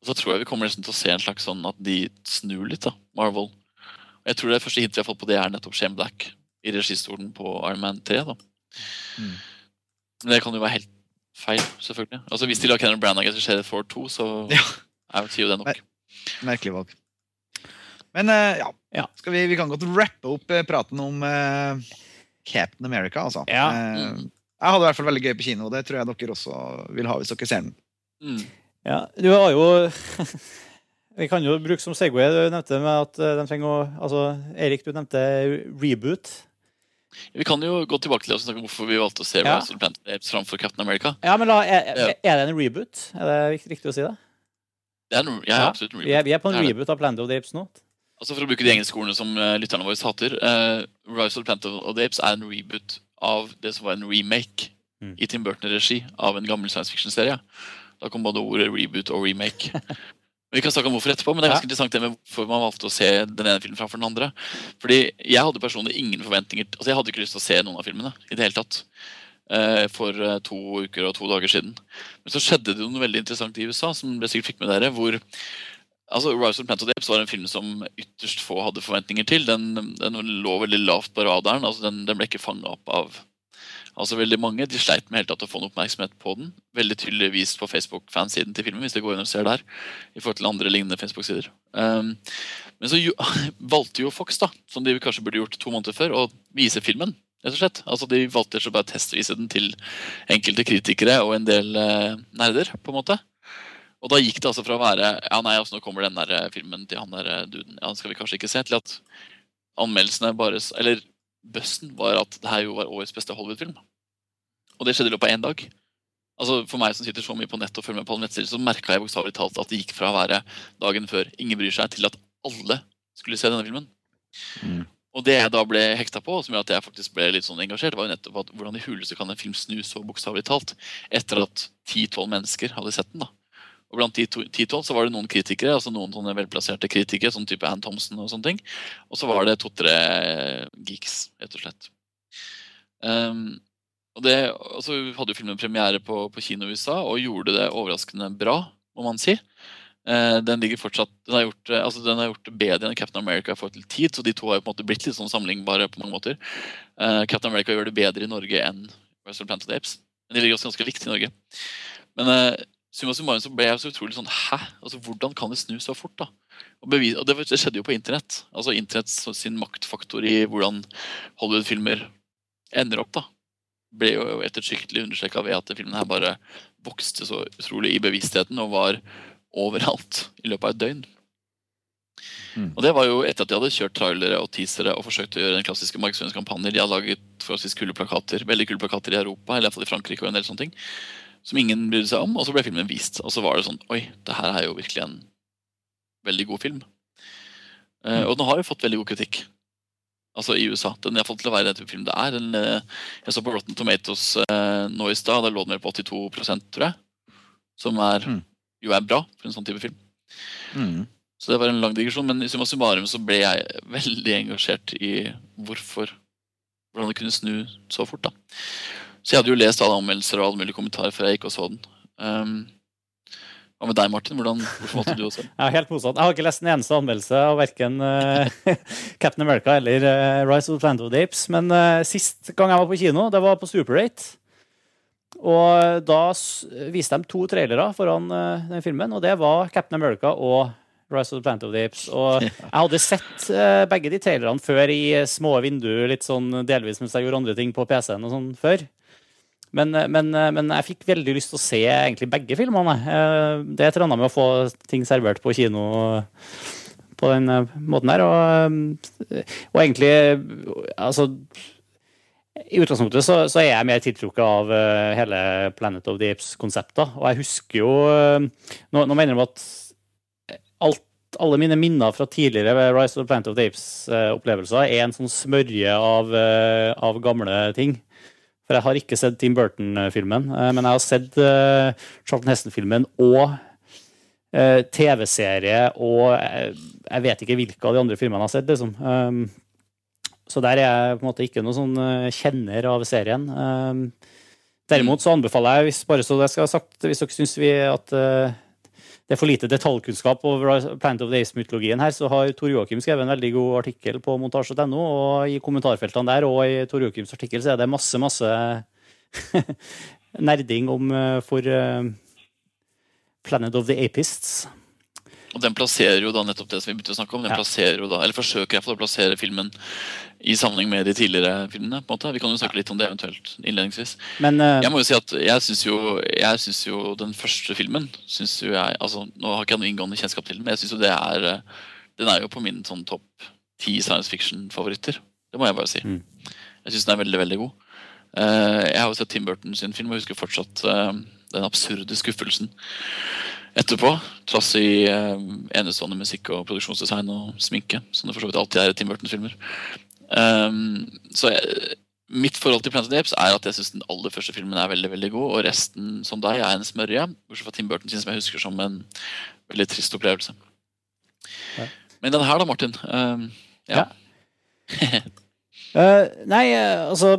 Og så tror jeg vi kommer nesten til å se en slags sånn at de snur litt, da, Marvel. Og jeg tror det første hintet vi har fått på det, er nettopp Shane Black i registolen på Iron Man 3. da. Mm. Men det kan jo være helt feil, selvfølgelig. Altså Hvis de lar Kenneth Branagh regissere Thor 2, så Ja. er jo det nok. Merkelig valg. Men uh, ja, Ja. Skal vi, vi kan godt rappe opp eh, praten om eh, Captain America, altså. Ja. Eh, Mm. jeg hadde i hvert fall veldig gøy på kino. og Det tror jeg dere også vil ha hvis dere ser den. Mm. Ja, du har jo Vi kan jo bruke som Segway. Du nevnte med at eh, de trenger å Altså, Erik, du nevnte reboot. Vi kan jo gå tilbake til å snakke om hvorfor vi valgte å se Ja. Rise of the Planet Apes framfor Captain America. Ja, men la, er, er det en reboot? Er det riktig- å si det? Det er, no, ja, Ja. absolutt en Vi er, reboot. vi er på en reboot av Planet of the Apes nå. Altså For å bruke de engelske ordene som eh, lytterne våre hater. uh, Rise of the Planet of the Apes er en reboot av det som var en remake Mm. i Tim Burton-regi av en gammel science fiction-serie. Da kom både ordet reboot og remake. Vi kan snakke om hvorfor etterpå, men det er ganske interessant det med hvorfor man valgte å se den ene filmen framfor den andre. Fordi Jeg hadde personlig ingen forventninger Altså Jeg hadde ikke lyst til å se noen av filmene i det hele tatt. eh, For to uker og to dager siden. Men så skjedde det noe veldig interessant i USA, som dere sikkert fikk med dere. hvor Altså, Rise of Planet Apes var en film som ytterst få hadde forventninger til. Den, den lå veldig lavt på radaren. altså Den, den ble ikke fanga opp av, Altså veldig mange de sleit med helt tatt å få noen oppmerksomhet på den. Veldig tydelig vist på Facebook-fansiden til filmen, hvis det går inn og ser der. I forhold til andre lignende Facebook-sider. Um, men så jo, valgte jo Fox, da, som de kanskje burde gjort to måneder før, å vise filmen. rett og slett. Altså De valgte å bare testvise den til enkelte kritikere og en del uh, nerder. på en måte. Og da gikk det altså fra å være ja nei, altså nå kommer den der eh, filmen til han der eh, duden, ja den skal vi kanskje ikke se, til at anmeldelsene bare Eller busten var at det her jo var årets beste Hollywood-film. Og det skjedde i løpet av én dag. Altså For meg som sitter så mye på nett og følger med på nettsider, så merka jeg bokstavelig talt at det gikk fra å være dagen før ingen bryr seg, til at alle skulle se denne filmen. Mm. Og det jeg da ble hekta på, som gjør at jeg faktisk ble litt sånn engasjert, var jo nettopp at hvordan i huleste kan en film snu så bokstavelig talt etter at 10-12 mennesker hadde sett den. da. Og blant de 10-12 så var det noen kritikere, altså noen sånne velplasserte kritikere, sånn type Ann Thompson og sånne ting. Og så var det to-tre geeks, rett og slett. Um, og det, og så hadde jo filmen premiere på, på kino i USA og gjorde det overraskende bra, må man si. Uh, den fortsatt, den har, gjort, altså den har gjort det bedre enn Captain America i forhold til tid, så de to har jo på en måte blitt litt sånn sammenlignbare på mange måter. Uh, Captain America gjør det bedre i Norge enn Russell Plant of Apes. Men de ligger også ganske likt i Norge. Men uh, summa summarum så ble jeg så utrolig sånn Hæ? Altså, Hvordan kan det snu så fort? da? Og, bevis, og det, det, skjedde jo på internett. Altså Internett sin maktfaktor i hvordan Hollywood-filmer ender opp. da. Ble jo ettertrykkelig understreka ved at filmen her bare vokste så utrolig i bevisstheten og var overalt i løpet av et døgn. Mm. Og det var jo etter at de hadde kjørt trailere og teasere og forsøkt å gjøre den klassiske markedsføringskampanjer. De hadde laget forholdsvis kule plakater, veldig kule plakater i Europa, eller iallfall i Frankrike og en del sånne ting som ingen brydde seg om, og så ble filmen vist. Og så var det sånn Oi, det her er jo virkelig en veldig god film. Uh, og den har jo fått veldig god kritikk. Altså i USA. Den har fått til å være den type film det er. Den, uh, jeg så på Rotten Tomatoes uh, nå i stad, Der lå den vel på 82% tror jeg. Som er, mm. jo er bra for en sånn type film. Mm. Så det var en lang digresjon, men i summa summarum så ble jeg veldig engasjert i hvorfor Hvordan det kunne snu så fort. da. Så jeg hadde jo lest alle anmeldelser og alle mulige kommentarer før jeg gikk og så den. Um, hva med deg, Martin? Hvordan, valgte du også? jeg den? Helt motsatt. Jeg har ikke lest en eneste anmeldelse av verken uh, Captain America eller uh, Rise of the Planet of the Apes. Men uh, sist gang jeg var på kino, det var på Super 8. Og da viste de to trailere foran den filmen, og det var Captain America og Rise of the Planet of the Apes. Og jeg hadde sett begge de trailerne før i små vinduer, litt sånn delvis mens jeg gjorde andre ting på PC-en og sånn før. Men, eh, men, eh, men, jeg fikk veldig lyst til å se egentlig begge filmene. Eh, det er et eller annet med å få ting servert på kino på den måten der. Og, og egentlig Altså i utgangspunktet så, så, er jeg mer tiltrukket av hele Planet of the Apes-konseptet. Og jeg husker jo nå, nå, mener jeg at alt, alle mine minner fra tidligere Rise of the Planet of the Apes-opplevelser er en sånn smørje av, av gamle ting. For jeg har ikke sett Tim Burton-filmen, eh, men jeg har sett uh, Charlton Heston-filmen og uh, TV-serie og jeg vet ikke hvilke av de andre filmene jeg har sett. liksom. Um, så der er jeg på en måte ikke noen sånn kjenner av serien. Um, derimot så anbefaler jeg, hvis, bare så det skal ha sagt, hvis dere syns at det er for lite detaljkunnskap over Planet of the Ace-mytologien her, så har Tor Joakim skrevet en veldig god artikkel på montasje.no, og i kommentarfeltene der og i Tor Joakims artikkel så er det masse, masse nerding om eh, for uh, Planet of the Apists. Og den plasserer jo da nettopp det som vi begynte å snakke om. Den ja. plasserer jo da, eller forsøker jeg å plassere filmen i sammenheng med de tidligere filmene. på en måte. Vi kan jo snakke litt om det eventuelt innledningsvis. Men, uh, jeg må jo si at jeg syns jo, jo, den første filmen synes jo jeg, altså Nå har ikke jeg noe inngående kjennskap til den, men jeg synes jo det er eh, den er jo på min sånn topp ti science fiction-favoritter. Det må jeg bare si. Mm. Jeg syns den er veldig veldig god. Uh, jeg har jo sett Tim Burton sin film og husker fortsatt uh, den absurde skuffelsen etterpå. Trass i eh, enestående musikk og produksjonsdesign og sminke, som det for så vidt alltid er i Tim Burton-filmer. Um, så jeg, mitt forhold til Planet of the Apes er at jeg syns den aller første filmen er veldig veldig god, og resten som deg er en smørje. Bortsett fra Tim Burton sin, som jeg husker som en veldig trist opplevelse. Ja. Men den her da, Martin. Um, ja. ja. uh, nei, eh, altså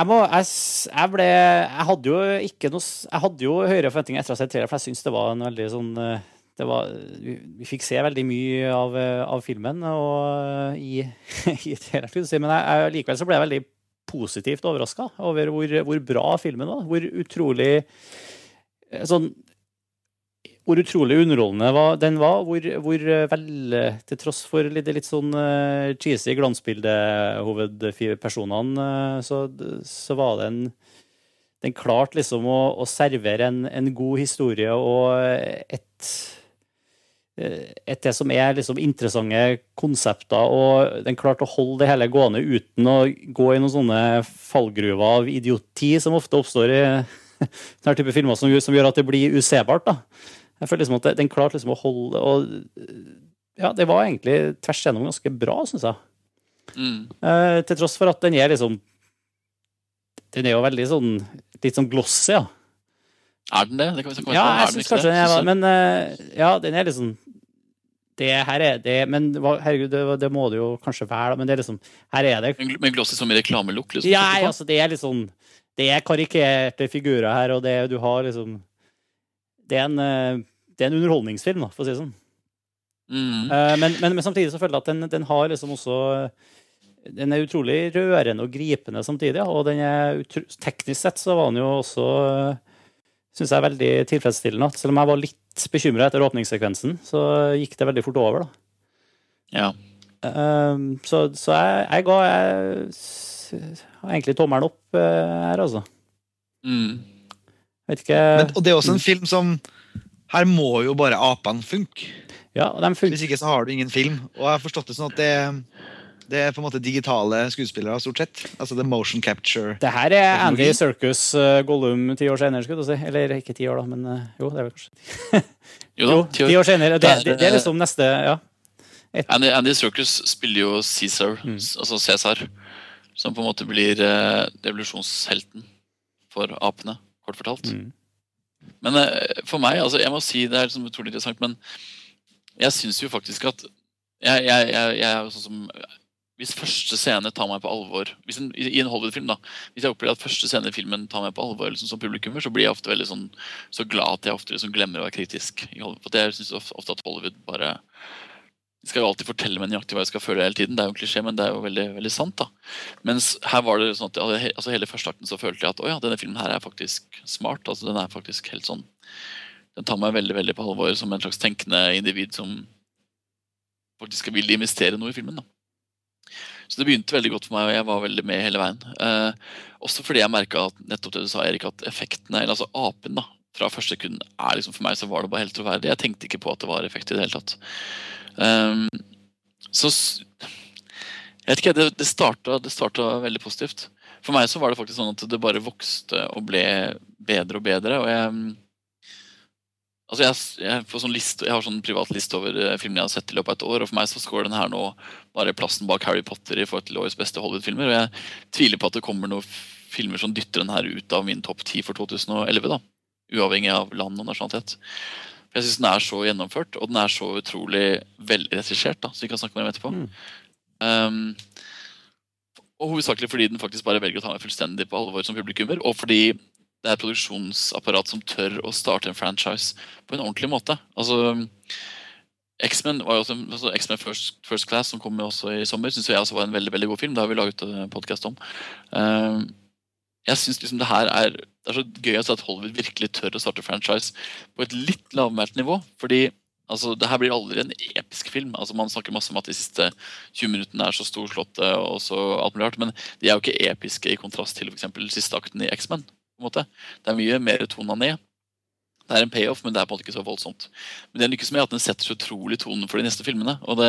jeg, må, jeg, jeg, ble Jeg hadde jo ikke noe Jeg hadde jo høyere forventninger etter å ha sett traileren, for jeg syns det var en veldig sånn eh, det var, vi, vi fikk se veldig mye av, av filmen og i, i traileren, men jeg, likevel så ble jeg veldig positivt overraska over hvor, hvor, bra filmen var. Hvor utrolig eh, sånn hvor utrolig underholdende den var. Hvor, hvor vel, til tross for litt, litt sånn uh, cheesy glansbildehovedpersonene, uh, så, så var det en Den klarte liksom å, å servere en, en, god historie og et et det som er liksom interessante konsepter, og den klarte å holde det hele gående uten å gå i noen sånne fallgruver av idioti som ofte oppstår i denne type filmer, som, som gjør at det blir usebart. da. Jeg føler liksom at den klarte liksom å holde og Ja, det var egentlig tvers igjennom ganske bra, syns jeg. Mm. Uh, til tross for at den er liksom Den er jo veldig sånn litt sånn glossy, ja. Er den det? det kan, kan ja, jeg syns kanskje den er Men uh, ja, den er liksom det her er det, Men herregud, det, det, må det jo kanskje være, men det er liksom Her er det Men glossy som i reklamelukk? Liksom, ja, altså, det er liksom Det er karikerte figurer her, og det du har liksom Det er en uh, det er en underholdningsfilm, da, for å si det sånn. Mm. Uh, men, men, men, samtidig så føler jeg at den, den, har liksom også Den er utrolig rørende og gripende samtidig. Og den er teknisk sett så var den jo også Syns jeg er veldig tilfredsstillende. Selv om jeg var litt bekymra etter åpningssekvensen, så gikk det veldig fort over, da. Ja. Uh, så, så, jeg, jeg ga jeg, har egentlig tommelen opp uh, her, altså. Mm. Vet ikke men, Og det er også en film som her må jo bare apene funke. Ja, Hvis ikke så har du ingen film. Og jeg har forstått det sånn at det, det er på en måte digitale skuespillere, stort sett. Altså the motion capture. Det her er Andy Circus uh, Gollum ti år senere, skulle du si. Eller ikke ti år, da, men uh, jo, det er vel kanskje Jo, da, ti år senere. Det, det, det, er liksom neste Ja. Andy, Andy Circus spiller jo Cæsar, mm. altså Cæsar, som på en måte blir uh, revolusjonshelten for apene, kort fortalt. Mm. Men eh, for meg, altså jeg må si det er liksom utrolig interessant, men jeg syns jo faktisk at jeg, jeg, jeg, jeg er sånn som hvis første scene tar meg på alvor hvis en, I en Hollywood-film da, Hvis jeg opplever at første scene i filmen tar meg på alvor liksom, som publikummer, så blir jeg ofte veldig sånn, så glad at jeg ofte liksom glemmer å være kritisk. For jeg syns ofte at Hollywood bare de skal jo alltid fortelle meg nøyaktig hva jeg skal føle hele tiden. Det er jo en klisjé, men det er jo veldig, veldig sant. da. Mens her var det sånn at altså hele førsteakten så følte jeg at å ja, denne filmen her er faktisk smart. altså Den er faktisk helt sånn Den tar meg veldig veldig på alvor som en slags tenkende individ som faktisk vil investere noe i filmen. da. Så det begynte veldig godt for meg, og jeg var veldig med hele veien. Eh, også fordi jeg merka nettopp det du sa, Erik, at effektene, eller altså apen, da, fra første sekund er liksom For meg så var det bare helt troverdig. Jeg tenkte ikke på at det var effekt i det hele tatt. Um, så Jeg vet ikke, det, det, starta, det starta veldig positivt. For meg så var det faktisk sånn at det bare vokste og ble bedre og bedre. og jeg Altså jeg, jeg, sånn list, jeg, har sånn privat liste over uh, filmene jeg har sett i løpet av et år. og For meg så scorer den her nå bare plassen bak Harry Potter i forhold til årets beste Hollywood-filmer. Og jeg tviler på at det kommer noen filmer som dytter den her ut av min topp ti for 2011. da, Uavhengig av land og nasjonalitet. For jeg syns den er så gjennomført, og den er så utrolig velregissert. Så vi kan snakke mer om etterpå. Mm. Um, og hovedsakelig fordi den faktisk bare velger å ta meg fullstendig på alvor som publikummer. Og fordi det er et produksjonsapparat som tør å starte en franchise på en ordentlig måte. Altså, X-Men var jo også, altså X-Men First, First, Class, som kom også i sommer, syns jeg også var en veldig veldig god film. Det har vi laget podkast om. Um, jeg syns liksom det her er det er så gøy å se at Hollywood virkelig tør å starte franchise på et litt lavmælt nivå. fordi altså, det her blir aldri en episk film. altså Man snakker masse om at de siste 20 minuttene er så storslåtte, og så alt mulig rart, men de er jo ikke episke i kontrast til for siste akten i X-Men. Det er mye mer tona ned. Det er en payoff, men det er på en måte ikke så voldsomt. Men det lykkes med at den setter så utrolig tonen for de neste filmene. og det,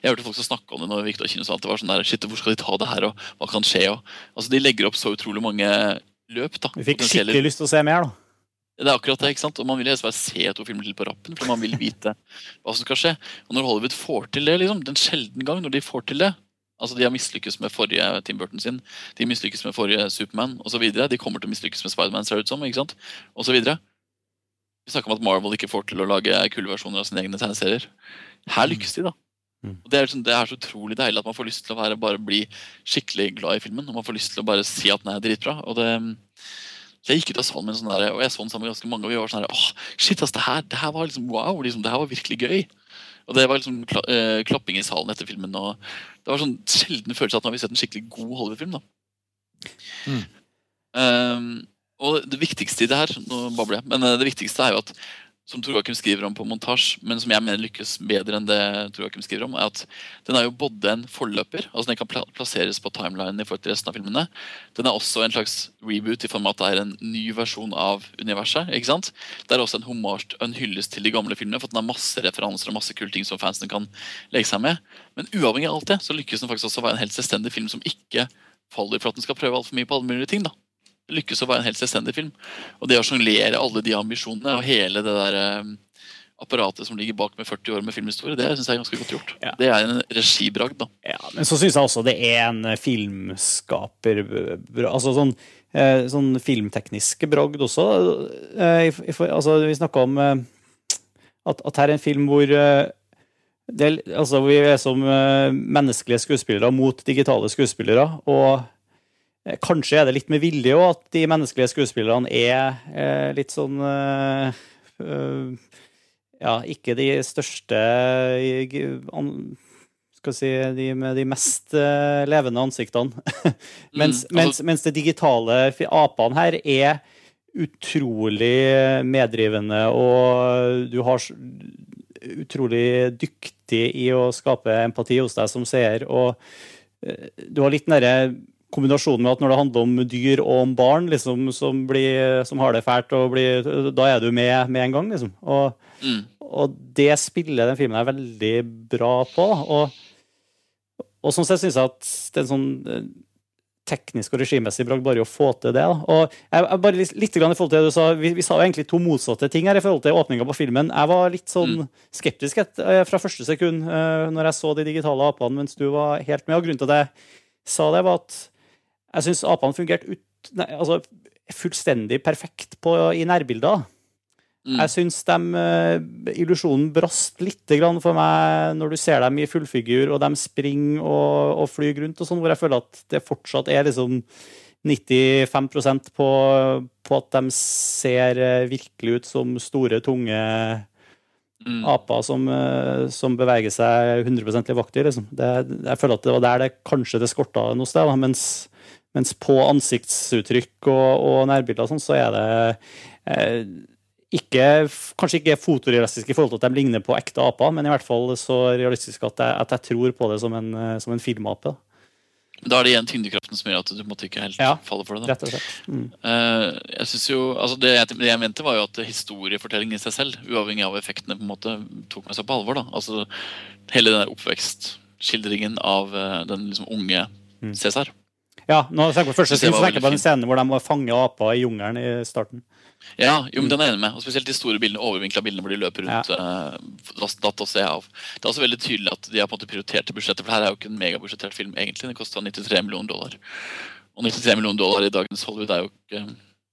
Jeg hørte folk som snakke om det når vi gikk til kino, at det var sånn der, shit, hvor skal de ta det her, og hva kan skje? Og, altså De legger opp så utrolig mange løp. da. Vi fikk skikkelig lyst til å se mer, da. Det er akkurat det, ikke sant? Og Man vil helst bare se to filmer til på rappen, for man vil vite hva som skal skje. Og når Hollywood får til det, liksom, den sjelden gang når de får til det Altså De har mislykkes med forrige Tim Burton sin, de mislykkes med forrige Supermann osv. De kommer til å mislykkes med Spiderman, ser det ut som. ikke sant? Og så videre. Vi snakker om at Marvel ikke får til å lage kule versjoner av sine egne tegneserier. Her lykkes de, da. Mm. Og det er, liksom, det er, så utrolig deilig at man får lyst til å være, bare bli skikkelig glad i filmen. Og man får lyst til å bare si at den er dritbra. Og det, jeg gikk ut av salen med en sånn der, og jeg så den sammen med ganske mange, og vi var sånn her, åh, shit, ass, det her, det her var liksom wow, liksom, det her var virkelig gøy. Og det var liksom kla, uh, klapping i salen etter filmen. og Det var sånn sjelden følelse at nå har vi sett en skikkelig god Hollywood-film. da. Mm. Um, og det viktigste i det her nå babler jeg, men eh, det viktigste er jo at som Tor Joakim skriver om på montasje, men som jeg mener lykkes bedre enn det Tor Joakim skriver om, er at den er jo både en forløper, altså den kan pla- plasseres på timelinen i forhold til resten av filmene. Den er også en slags reboot i form av at det er en ny versjon av universet. ikke sant? Det er også en hommage en hyllest til de gamle filmene, for den har masse referanser og masse kule ting som fansene kan legge seg med. Men uavhengig av alt det, så lykkes den faktisk også å være en helt selvstendig film som ikke faller for at den skal prøve altfor mye på alle mulige ting. da lykkes å være en helt selvstendig film. Og det å sjonglere alle de ambisjonene og hele det der eh, apparatet som ligger bak med 40 år med filmhistorie, det synes jeg er ganske godt gjort. Ja. Det er en regibragd, da. Ja, men så syns jeg også det er en filmskaper Altså sånn, eh, sånn filmteknisk bragd også. Eh, Altså, vi snakka om eh, at, at her er en film hvor eh, det, altså, vi er som eh, menneskelige skuespillere mot digitale skuespillere. Og eh, kanskje er det litt med vilje òg at de menneskelige skuespillerne er eh, litt sånn eh, eh, Ja, ikke de største eh, an- skal vi si, de med de mest eh, levende ansiktene. mens, Mm, altså- mens, mens det digitale apene her er utrolig medrivende, og du har utrolig dyktig i å skape empati hos deg som seer. Og eh, du har litt den derre kombinasjonen med at når det handler om dyr og om barn liksom, som, blir, som har det fælt, og blir, da er du med med en gang. Liksom. Og, Mm. og det spiller den filmen er veldig bra på. Og, og sånn sett syns jeg at det er en sånn eh, teknisk og regimessig bare å få til det. Da. Og jeg, bare litt, litt grann i forhold til det du sa, vi, vi sa jo egentlig to motsatte ting her i forhold til åpninga på filmen. Jeg var litt sånn skeptisk et, eh, fra første sekund uh, når jeg så de digitale apene, mens du var helt med. Og grunnen til at jeg sa det, var at jeg syns apene fungerte ut, nei, altså, fullstendig perfekt på, i nærbilder. Mm. Jeg syns illusjonen brast litt grann for meg når du ser dem i fullfigur, og de springer og, og flyr rundt, og sånn, hvor jeg føler at det fortsatt er liksom 95% på, på at de ser eh, virkelig ut som store, tunge Mm. aper som, eh, som beveger seg 100 livaktig. Liksom. Det, jeg føler at det var der det kanskje det skorta noe sted, da, mens, mens på ansiktsuttrykk og, og nærbilder og sånn, så er det eh, ikke, kanskje ikke fotorealistisk i forhold til at de ligner på ekte aper, men i hvert fall så realistisk at jeg, at jeg tror på det som en, eh, som en filmape. da. Da er det igjen tyngdekraften som gjør at du måtte ikke helt Ja. falle for det. da. Rett og slett. Mm. Eh, jeg synes jo, altså det, jeg, det jeg mente, var jo at historiefortellingen i seg selv, uavhengig av effektene, på en måte tok meg så på alvor. da. Altså Hele den der oppvekstskildringen av eh, den liksom unge Mm. Cæsar. Ja, nå tenker jeg på første Synes scene, så tenker jeg på den scenen hvor de må fange aper i jungelen i starten. Ja, jo, men den er jeg enig med. Og Spesielt de store bildene, overvinkla bildene hvor de løper rundt. Ja. Uh, datt å se av. Det er også veldig tydelig at de har på en måte prioritert budsjettet, for det her er jo ikke en megabudsjettert film egentlig. Den kosta 93 millioner dollar. Og 93 millioner dollar i dagens Hollywood er jo ikke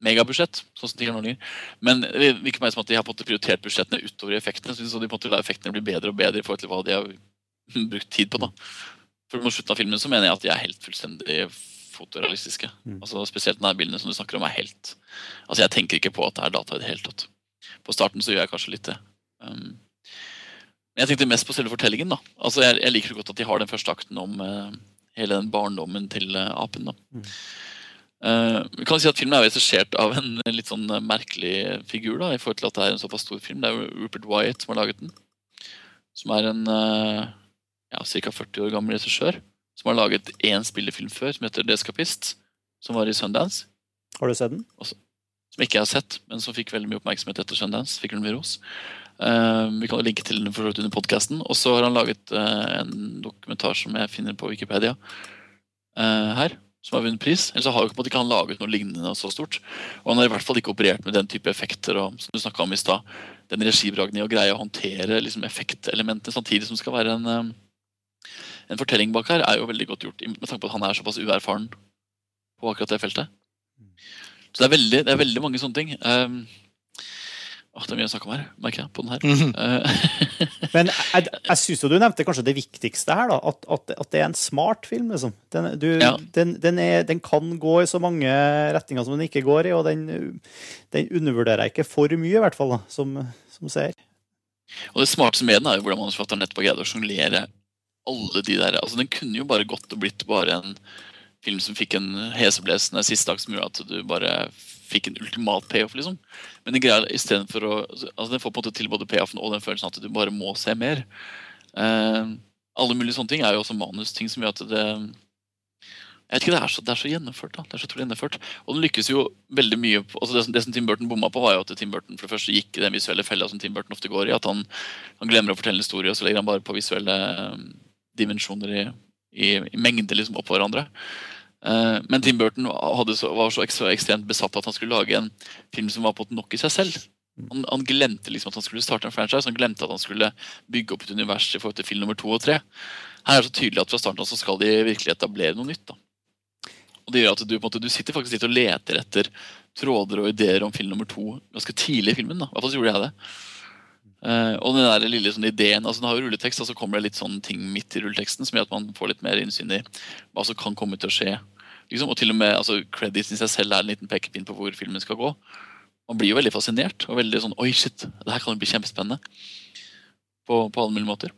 megabudsjett. sånn som de gjør nå lenger. Men det virker meg som at de har på en måte prioritert budsjettene utover i effektene. Så de på en måte lar effektene bli bedre og bedre i forhold til hva de har brukt tid på. da. For mot slutten av filmen så mener jeg at de er helt fullstendig fotorealistiske. Mm. Altså Spesielt nærbildene som du snakker om, er helt Altså Jeg tenker ikke på at det er data i det hele tatt. På starten så gjør jeg kanskje litt det. Um, men jeg tenkte mest på selve fortellingen. da Altså Jeg, jeg liker så godt at de har den første akten om uh, hele den barndommen til uh, apen. da Mm. Uh, kan si at Filmen er regissert av en litt sånn merkelig figur. da I forhold til at det er en såpass stor film. Det er jo Rupert Wyatt som har laget den. Som er en uh, ja, ca. 40 år gammel regissør. Som har laget én spillefilm før, som heter The Escapist. Som var i Sundance. Har du sett den? Som ikke jeg har sett, men som fikk veldig mye oppmerksomhet etter Sundance. Fikk den mye ros. Uh, vi kan linke til den for under podkasten. Og så har han laget uh, en dokumentar som jeg finner på Wikipedia uh, her. Som har vunnet pris. Ellers har jo på ikke han laget noe lignende så stort. Og han har i hvert fall ikke operert med den type effekter og som du om i stad. Den regibragden i å greie å håndtere liksom, effektelementene samtidig som det skal være en, eh, en fortelling bak her, er jo veldig godt gjort. Med tanke på at han er såpass uerfaren på akkurat det feltet. Så det er veldig, det er veldig mange sånne ting. Um, åh, det er mye å snakke om her, merker jeg. på den her. Mm -hmm. Men jeg, jeg syns du nevnte kanskje det viktigste her, da. At, at, at det er en smart film, liksom. Den, du, Ja. den, den, er, den kan gå i så mange retninger som den ikke går i, og den, den undervurderer jeg ikke for mye, i hvert fall, da, som, som ser. og det smarteste med den er jo hvordan manusforfatteren nettopp har greid å sjonglere alle de der altså Den kunne jo bare gått og blitt bare en film som fikk en heseblesende siste akt som gjorde at du bare fikk en ultimat payoff. liksom. Men den greia istedenfor å altså Den får på en måte til både payoffen og den følelsen at du bare må se mer. Eh, alle mulige sånne ting er jo også manusting som gjør at det jeg vet ikke, Det er så, det er så gjennomført. da, det er så trolig gjennomført. Og den lykkes jo veldig mye på, altså det, som, det som Tim Burton bomma på, var jo at Tim Burton for det første gikk i den visuelle fella som Tim Burton ofte går i. At han, han glemmer å fortelle en historie, og så legger han bare på visuelle dimensjoner i, i, i mengde liksom oppå hverandre. Uh, men Tim Burton så, var så ekstremt besatt at han skulle lage en film som var på nok i seg selv. Han, han, glemte liksom at han skulle starte en franchise, han glemte at han skulle bygge opp et univers i forhold til film nummer to og tre. Her er det så tydelig at fra starten av så skal de virkelig etablere noe nytt. da. Og det gjør at du, måte, du, sitter faktisk litt og leter etter tråder og ideer om film nummer to ganske tidlig i filmen. da. I hvert fall gjorde jeg det. Uh, og den der lille sånn ideen, altså den har jo rulletekst, og så kommer det litt sånne ting midt i rulleteksten som gjør at man får litt mer innsyn i hva som kan komme til å skje. Liksom, og til og med altså, credits i seg selv er en liten pekepinn på hvor filmen skal gå. Man blir jo veldig fascinert og veldig sånn Oi, shit, det her kan jo bli kjempespennende. På, på alle mulige måter.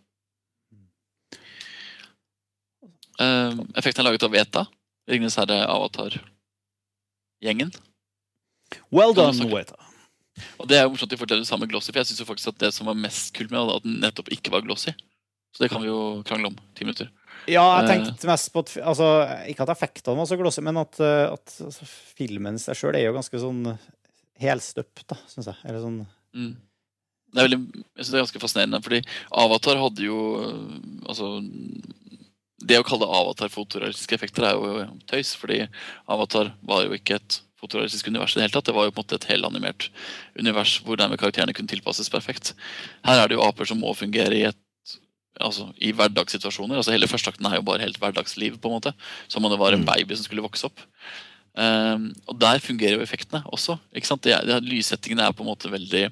Uh, effekten er laget av Veta. Ringenes herre Avatar-gjengen. Well done, Weta. Og Det er jo morsomt at de forteller det samme Glossy, for jeg synes jo faktisk at det som var mest kult med det, at den nettopp ikke var Glossy. Så det kan vi jo krangle om. Ti minutter. Ja, jeg tenkte mest på at, altså, Ikke at effektene var så glossy, men at, eh, at altså, filmen seg sjøl er jo ganske sånn helstøpt, da, syns jeg. Eller sånn mm. Det er veldig, jeg synes det er ganske fascinerende, fordi Avatar hadde jo altså det å kalle det avatar fotorealistiske effekter er jo tøys, fordi avatar var jo ikke et fotorealistisk univers i det hele tatt. Det var jo på en måte et helanimert univers hvor dermed karakterene kunne tilpasses perfekt. Her er det jo aper som må fungere i et altså, i hverdagssituasjoner. altså Hele førsteakten er jo bare helt hverdagsliv, på en måte. Som om det var en mm. baby som skulle vokse opp. Um, og der fungerer jo effektene også. ikke sant? Det, det, lyssettingene er på en måte veldig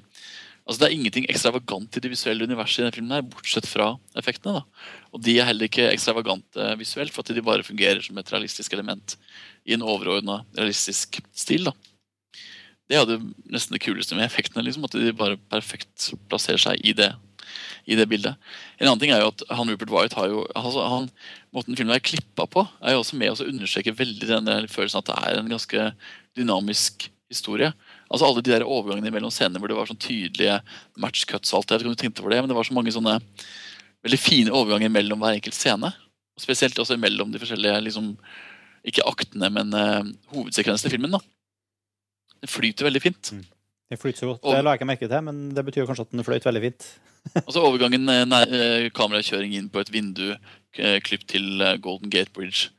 Altså Det er ingenting ekstravagant i det visuelle universet i denne filmen, her, bortsett fra effektene. da. Og de er heller ikke ekstravagante visuelt, for at de bare fungerer som et realistisk element i en overordna realistisk stil. da. Det er det nesten det kuleste med effektene. liksom, At de bare perfekt plasserer seg i det, i det bildet. En annen ting er jo at han Rupert Wyatt har jo, altså han, Måten filmen er klippa på, er jo også med å understreke veldig denne følelsen at det er en ganske dynamisk historie. Altså Alle de der overgangene mellom scener hvor det var sånn tydelige match cuts. alt det, jeg vet ikke om du tenkte for det, men det var så mange sånne veldig fine overganger mellom hver enkelt scene. Og Spesielt også mellom de forskjellige liksom, ikke aktene, men uh, hovedsekvensene i filmen. da. Det flyter veldig fint. Mm. Det flyter så godt. Og, det la jeg ikke merke til, men det betyr kanskje at den fløyt veldig fint. altså Overgangen eh, nær, eh, kamerakjøring inn på et vindu, klipp til Golden Gate Bridge,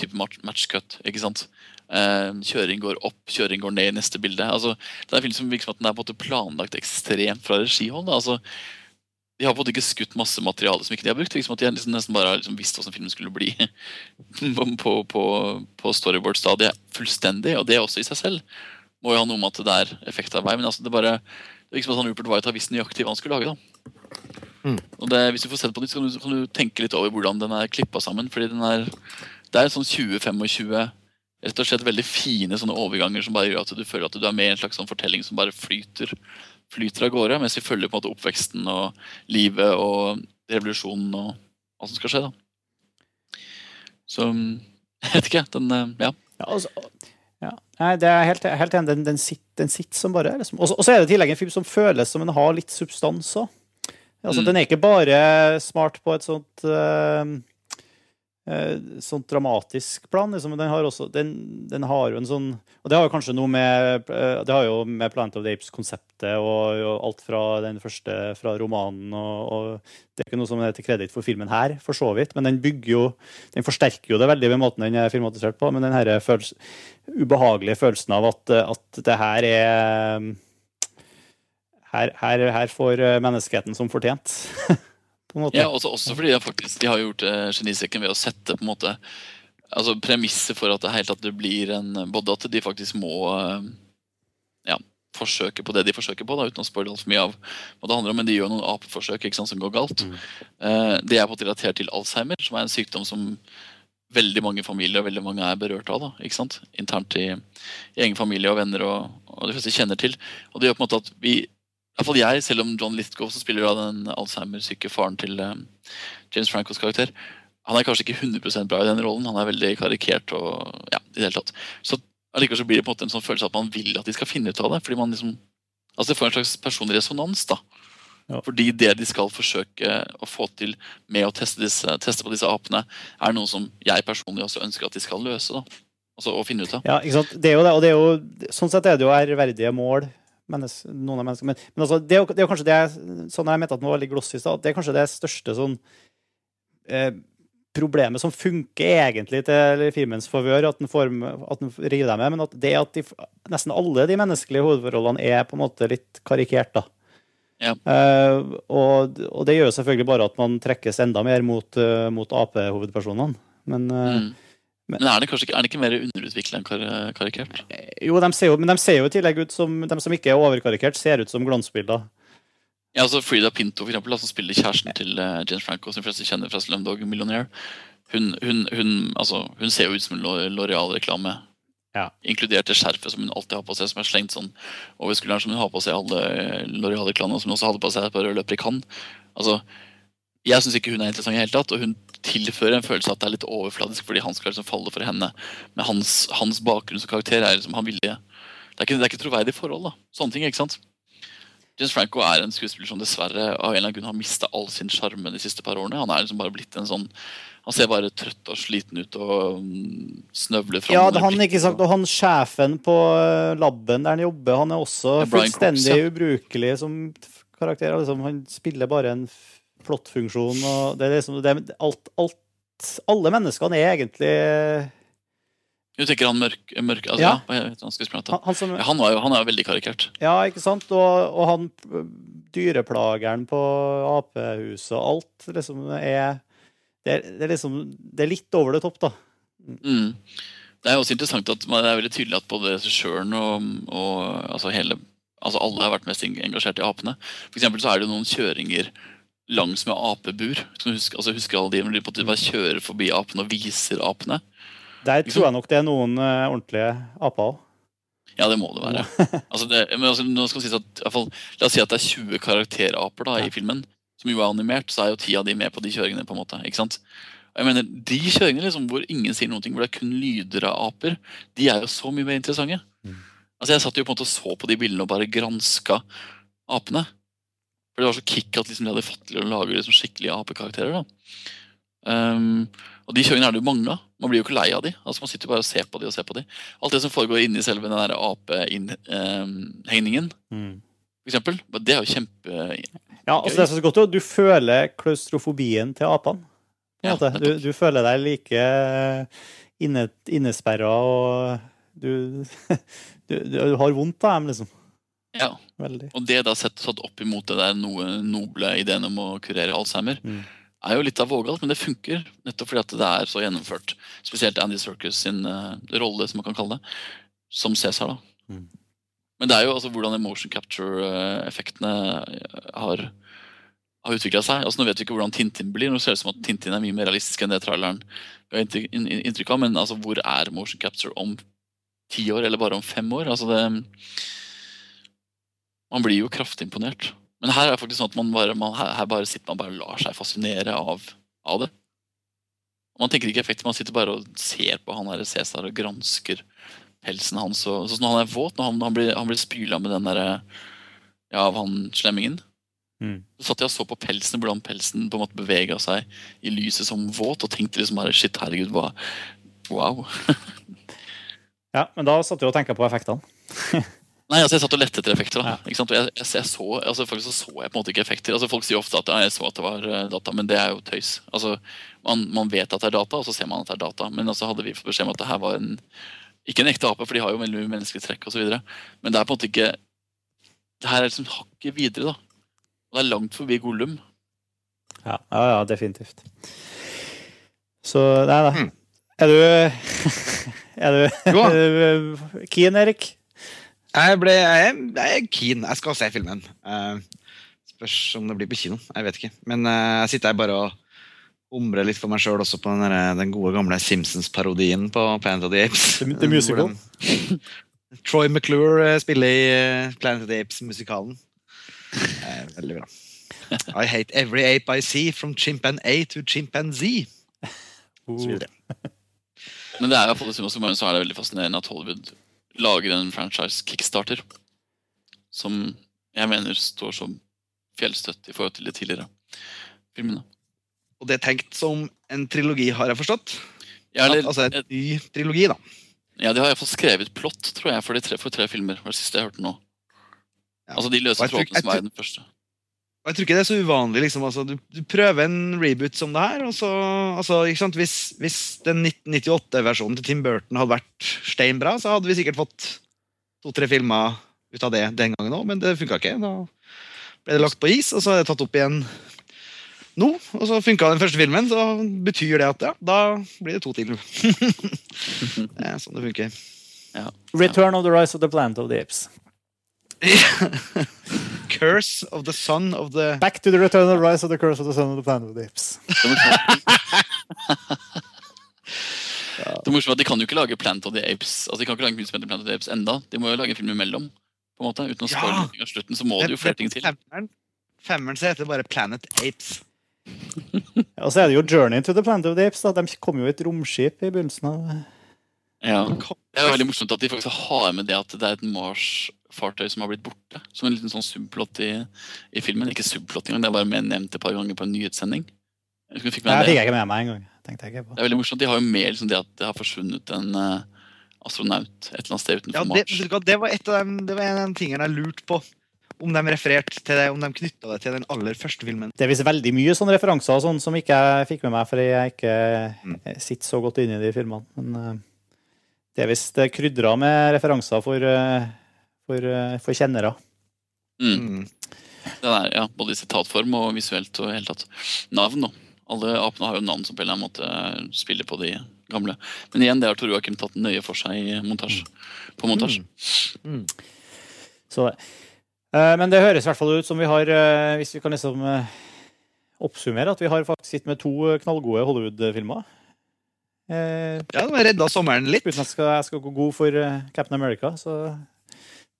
type match, match cut. ikke sant? Eh, kjøring går opp, kjøring går ned i neste bilde. Altså, det er film som virker som at den er på en måte planlagt ekstremt fra regihold. Altså, de har på en måte ikke skutt masse materiale som ikke de har brukt. Liksom at De har liksom nesten bare liksom visst hvordan filmen skulle bli på, på, på storyboard-stadiet fullstendig. Og det også i seg selv må jo ha noe med at det er effektarbeid. Men altså, det, bare, det virker som at han Rupert White har visst nøyaktig hva han skulle lage. da. Mm. Og det, Hvis du får sett på det, så kan du, kan du tenke litt over hvordan den er klippa sammen. fordi den er, Det er sånn 20-25 rett og slett veldig fine sånne overganger som bare gjør at du føler at du er med i en slags sånn fortelling som bare flyter, flyter av gårde, mens vi følger på en måte oppveksten og livet og revolusjonen og alt som skal skje. da. Så jeg vet ikke. Den eh, Ja. ja, altså, ja. Nei, det er helt, helt enig. Den, den, sitter, sitter som bare er. liksom. Og så er det i tillegg en film som føles som den har litt substans òg. Altså, mm. Den er ikke bare smart på et sånt uh, sånt dramatisk plan. Liksom. Den, har også, den, den, har jo en sånn Og det har jo kanskje noe med eh, Det har jo med Planet of the Apes-konseptet og, og, alt fra den første fra romanen og, og, Det er ikke noe som er til kreditt for filmen her, for så vidt, men den bygger jo Den forsterker jo det veldig ved måten den er filmatisert på, men den her følelse, ubehagelige følelsen av at, at det her er her, her, her får menneskeheten som fortjent. på en måte. Ja, også, også fordi faktisk, de har gjort eh, genisekken ved å sette på en måte altså premisset for at det helt at det blir en Både at de faktisk må uh, ja, forsøke på det de forsøker på, da, uten å spoile altfor mye av hva det handler om, men de gjør noen apeforsøk sant, som går galt. Mm. Eh, det er på relatert til Alzheimer, som er en sykdom som veldig mange familier og veldig mange er berørt av. da, ikke sant? Internt i, i egen familie og venner og, og de fleste kjenner til. Og det gjør på en måte at vi Iallfall jeg, selv om John Lithgow, som spiller av den Alzheimer-syke faren til um, James Francos karakter, han er kanskje ikke 100 bra i den rollen. Han er veldig karikert. og ja, i det hele tatt. Så allikevel så blir det på en måte en sånn følelse at man vil at de skal finne ut av det. fordi man liksom, altså Det får en slags personlig resonans. da. Ja. Fordi det de skal forsøke å få til med å teste, disse, teste på disse apene, er noe som jeg personlig også ønsker at de skal løse. da. Altså å finne ut av. Ja, ikke sant? Det er jo det, og det er jo, sånn sett er det jo ærverdige mål. Mennes, noen av menneskene. Men, men altså, det, er jo, det er jo kanskje det sånn jeg mente at den var veldig glossy i stad, det er kanskje det største sånn eh, problemet som funker egentlig til filmens favør, at den, får, at den river deg med, men at det at de, nesten alle de menneskelige hovedforholdene er på en måte litt karikert. da. Ja. Uh, og, og det gjør selvfølgelig bare at man trekkes enda mer mot, uh, mot Ap-hovedpersonene. Men uh, Mm. Men er det kanskje er det ikke mer underutvikla enn kar karikert? jo, de ser jo, men de ser jo i tillegg ut som De som ikke er overkarikert, ser ut som glansbilder. Ja, altså Frida Pinto, for eksempel, som spiller kjæresten til uh, Franco, som de fleste kjenner fra Slumdog Millionaire, hun, hun, hun, altså, hun ser jo ut som en L'Oreal-reklame. Ja. Inkludert det skjerfet som hun alltid har på seg, som er slengt sånn over skulderen, som hun har på seg alle eh, L'Oreal-reklamene, som hun også hadde på seg på Rød løper i Cannes. Altså, jeg syns ikke hun er interessant i hele tatt, og hun tilfører en følelse av at det er litt overfladisk fordi han skal liksom falle for henne. Men hans, hans bakgrunn som karakter er liksom han villige. Det er ikke, det er ikke troverdig forhold, da. Sånne ting, ikke sant? James Franco er en skuespiller som dessverre av en eller annen grunn har mista all sin sjarme de siste par årene. Han er liksom bare blitt en sånn Han ser bare trøtt og sliten ut og mm, snøvler fram. Ja, han, ikke sant, og han sjefen på eh, laben der han jobber, han er også er fullstendig Cox, ja. ubrukelig som karakter. Liksom, han spiller bare en plottfunksjon. og det er liksom, det alt, alt, Alle menneskene er egentlig Du tenker han mørk, mørk altså, Ja. ja. han han, han som Han, var jo, han er jo veldig karikert. Ja, ikke sant? Og, og han dyreplageren på apehuset og alt liksom er det, er det er liksom Det er litt over det topp, da. Mm. Det er også interessant at det er veldig tydelig at både regissøren og, og altså hele, altså alle har vært mest engasjert i apene. For så er det jo noen kjøringer langs med apebur. Husker, altså husker alle de når de på bare kjører forbi apene og viser apene? Der tror jeg nok det er noen uh, ordentlige aper òg. Ja, det må det være. altså det, men altså, nå skal sies at, fall, La oss si at det er 20 karakteraper da, i filmen, som jo er animert, så er jo 10 av de med på de kjøringene. på en måte, ikke sant? Og jeg mener, De kjøringene liksom, hvor ingen sier noen ting, hvor det er kun lyder av aper, de er jo så mye mer interessante. Mm. Altså Jeg satt jo på en måte og så på de bildene og bare granska apene. For det var så kick at liksom de hadde fått til å lage liksom skikkelige apekarakterer. da. Um, og de kjøringene er det jo mange av. Man blir jo ikke lei av de. Altså Man sitter jo bare og ser på de og ser på de. Alt det som foregår inni selve den apehegningen, um, Mm. for eksempel, det er jo kjempe... Ja, altså det er så godt jo. Du føler klaustrofobien til apene. Ja. Du, du føler deg like inne, innesperra og du, du, du har vondt av dem, liksom. Ja, Veldig. Og det da sett satt opp imot det der noe noble ideen om å kurere Alzheimer, Mm. er jo litt av vågalt, men det funker nettopp fordi at det er så gjennomført. Spesielt Andy Serkis sin uh, rolle, som man kan kalle det, som Cæsar. da. Mm. Men det er jo altså hvordan emotion capture-effektene har, har utvikla seg. Altså, nå vet vi ikke hvordan Tintin blir. Nå ser det ut som at Tintin er mye mer realistisk enn det traileren ga inn- inntrykk av. Men altså, hvor er motion capture om ti år, eller bare om fem år? Altså, det Man blir jo kraftig imponert. Men her er det faktisk sånn at man bare, man, her, bare sitter man bare lar seg fascinere av, av det. Man tenker ikke effekt, man sitter bare og ser på han her Cæsar og gransker pelsen hans. Og, sånn når han er våt, når han, han blir, han blir spyla med den derre ja, av han slemmingen. Mm. Så satt jeg og så på pelsen, hvordan pelsen på en måte bevega seg i lyset som våt, og tenkte liksom bare shit, herregud, hva Wow. Ja, men da satt du og tenkte på effektene. Nei, altså jeg satt og lette etter effekter. da, Ja. ikke sant? Og jeg, jeg, jeg så, altså Faktisk så, så jeg på en måte ikke effekter. altså Folk sier ofte at ja, jeg så at det var eh, data, men det er jo tøys. altså man, man vet at det er data, og så ser man at det er data. Men altså hadde vi fått beskjed om at det her var en ikke en ekte ape, for de har jo veldig mye menneskelige trekk osv. Men det er på en måte ikke Det her er liksom hakket videre. da. Og det er langt forbi Gollum. Ja, ja, ja definitivt. Så nei da. Mm. Er du Er du, er du keen, Erik? Jeg, ble, jeg, jeg er keen. Jeg skal se filmen. Uh, spørs om det blir på kino. Jeg vet ikke. Men uh, jeg sitter her bare og humrer litt for meg sjøl også på den, der, den gode, gamle Simpsons-parodien på Planet of the Apes. The- the musical. Den- Troy McClure eh, spiller i eh, Planet of the Apes-musikalen. Eh, veldig bra. I hate every ape I see, from chimpan A to chimpanzee. Z. så videre. Men det er fall summa så er det veldig fascinerende at Hollywood lager en franchise kickstarter som jeg mener står som fjellstøtt i forhold til de tidligere filmene. Og det er tenkt som en trilogi, har jeg forstått. Ja, eller, altså en ny trilogi, da. ja, de har iallfall skrevet plott, tror jeg, for, de tre, for tre filmer. Det siste jeg hørte nå. Ja. Altså de løse trådene som er i den første. Og jeg tror ikke det er så uvanlig. liksom, altså, du, du prøver en reboot som det her. og så, altså, ikke sant, Hvis, hvis den 1998-versjonen til Tim Burton hadde vært steinbra, så hadde vi sikkert fått to-tre filmer ut av det den gangen òg, men det funka ikke. Da ble det lagt på is, og så er det tatt opp igjen nå. Og så funka den første filmen, så betyr det at ja, da blir det to til. det er sånn det funker. Return of the Rise of the Planet of the Apes. Curse of the son of the Back to the Return of Rise of the Curse of the Son of the Planet of the Apes. Det morsomme- Det er at De kan jo ikke lage Plant of the Apes Altså de kan ikke lage en film som heter Plant of the Apes enda. De må jo lage en film imellom. på en måte Uten å spoile Ja! av slutten, så må det jo flere ting til. Femmeren, femmeren så heter det bare Planet Apes. Og så er det jo Journey to the Planet of the Apes. Da. De kom jo i et romskip i begynnelsen av Ja. Det er jo veldig morsomt at de faktisk har med det at det er et Mars-fartøy som har blitt borte. Som en liten sånn subplott i, i filmen. Ikke subplott engang, det er bare med nevnt et par ganger på en nyhetssending. Jeg fikk med deg fikk jeg ikke med meg engang. Det er veldig morsomt. De har jo med liksom det at det har forsvunnet en uh, astronaut et eller annet sted utenfor Ja, det, Mars. det var et av dem, det var en av de tingene jeg lurte på. Om de refererte til det, om de knytta det til den aller første filmen. Det er visst veldig mye sånne referanser og sånn som ikke jeg fikk med meg, fordi jeg ikke Mm. sitter så godt inne i de filmene. Men uh, det er visst krydra med referanser for, eh, for, eh, for kjennere. Mm. Mm. Det er, ja, både i sitatform og visuelt og i hele tatt. Navn, da. Alle apene har jo navn som på en eller annen måte spiller på de gamle. Men igjen, det har Tor Joakim tatt nøye for seg i montasje. På montasje. Mm. Så, eh, men det høres i hvert fall ut som vi har, eh, hvis vi kan liksom eh, oppsummere, at vi har faktisk sitt med to knallgode Hollywood-filmer. Eh, Ja, de redda sommeren litt. uten at jeg skal, jeg skal gå god for eh, Captain America, så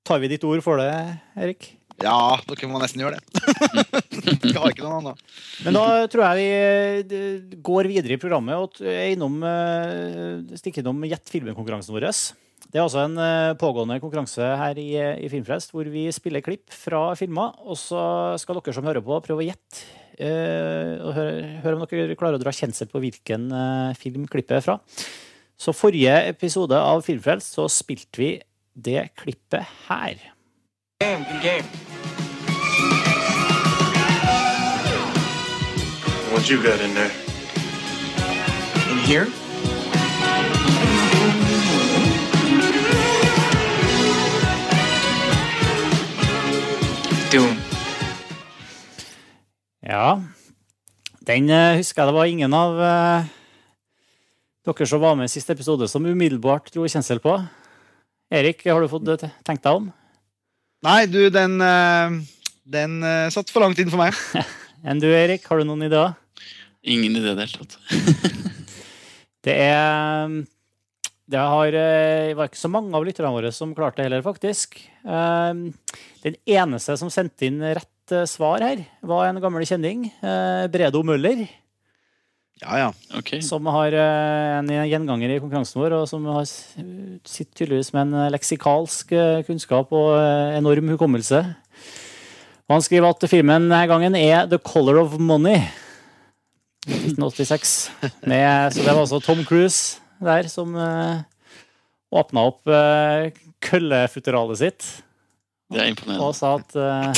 tar vi ditt ord for det, Erik. Ja, dere må nesten gjøre det. Vi har ikke noen annen. Men da tror jeg vi eh, går videre i programmet og er innom, eh, stikker innom Gjett filmen-konkurransen vår. Det er altså en eh, pågående konkurranse her i, i Filmfrelst hvor vi spiller klipp fra filmer. Og så skal dere som hører på, prøve å gjette. eh, og høre, høre om dere klarer å dra kjensel på hvilken film klippet er fra. Så forrige episode av Filmfrelst så spilte vi det klippet her. Game, game. What you got in there? In here? Doom. Ja, den eh, husker jeg det var ingen av eh, dere som var med i siste episode, som umiddelbart dro kjensel på. Erik, har du fått tenkt deg om? Nei, du, den, eh, den eh, satt for langt inn for meg. Enn du, Erik, har du noen ideer? Ingen idé i det hele tatt. Det er Det har, eh, var ikke så mange av lytterne våre som klarte det heller, faktisk. Den eneste som sendte inn rett svar her, var en gammel kjenning, Bredo Møller. Ja, ja. Okay. som har eh, en gjenganger i konkurransen vår, og som har sitter tydeligvis med en leksikalsk eh, kunnskap og eh, enorm hukommelse. Og han skriver at filmen denne gangen er The Color of Money. 1986. Med, så det var altså Tom Cruise der som uh, åpna opp uh, køllefuteralet sitt Det er og sa at uh,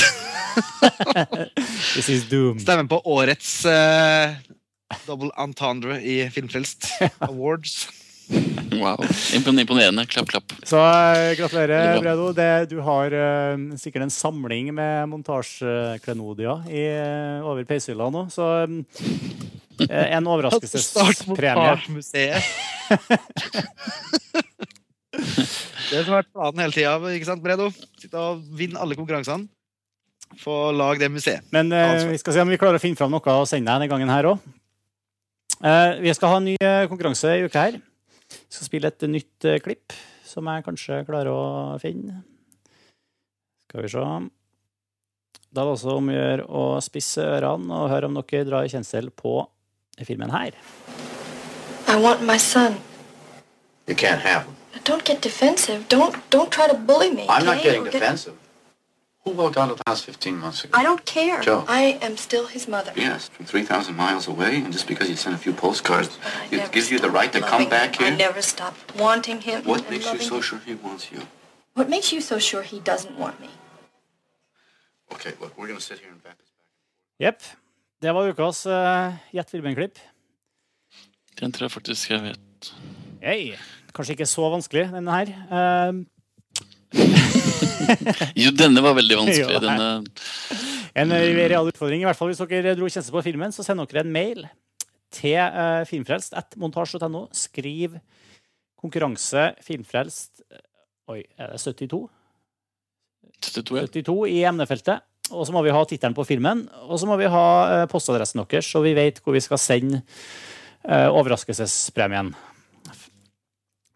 This is doom. Stemmer på årets eh, Double Entendre i Filmfrelst Awards. Wow. Imponerende. Klapp, klapp. Så eh, gratulerer, Bredo. Det, du har uh, sikkert en samling med montasjeklenodier i, eh, over peishylla nå. Så um, en Start overraskelsespremie. Montasjemuseet. Det som har vært planen hele tida, ikke sant, Bredo? Sitte og vinne alle konkurransene. Få lage det museet. Men vi skal se om vi klarer å finne fram noe å sende deg denne gangen her òg. Vi skal ha en ny eh, konkurranse i uka her. Vi skal spille et nytt eh, klipp som jeg kanskje klarer å finne. Skal vi se. Da er det også om å gjøre å spisse ørene og høre om dere drar kjensel på filmen her. I want my son. You can't have him. Don't get defensive. Don't don't try to bully me. I'm not okay? getting defensive. Who walked out of the house 15 months ago? I don't care. Joe. I am still his mother. Yes, from 3,000 miles away, and just because you sent a few postcards, it gives you the right to come back him. here? I never stopped wanting him. What and makes you so him. sure he wants you? What makes you so sure he doesn't want me? Okay, look, we're going to sit here and back this back. Jepp. Det var ukas uh, Gjett filmen-klipp. Den tror jeg faktisk jeg vet. Hey. Kanskje ikke så vanskelig, denne her. Eh, Jo, denne var veldig vanskelig. Denne, En eh, real utfordring. I hvert fall Hvis dere dro kjensel på filmen, så send dere en mail til uh, filmfrelst at montasj.no. Skriv konkurranse filmfrelst eh, Oi, er det 72? 72, ja. 72 i emnefeltet. Og så må vi ha tittelen på filmen, og så må vi ha eh, postadressen deres, så vi vet hvor vi skal sende eh, overraskelsespremien.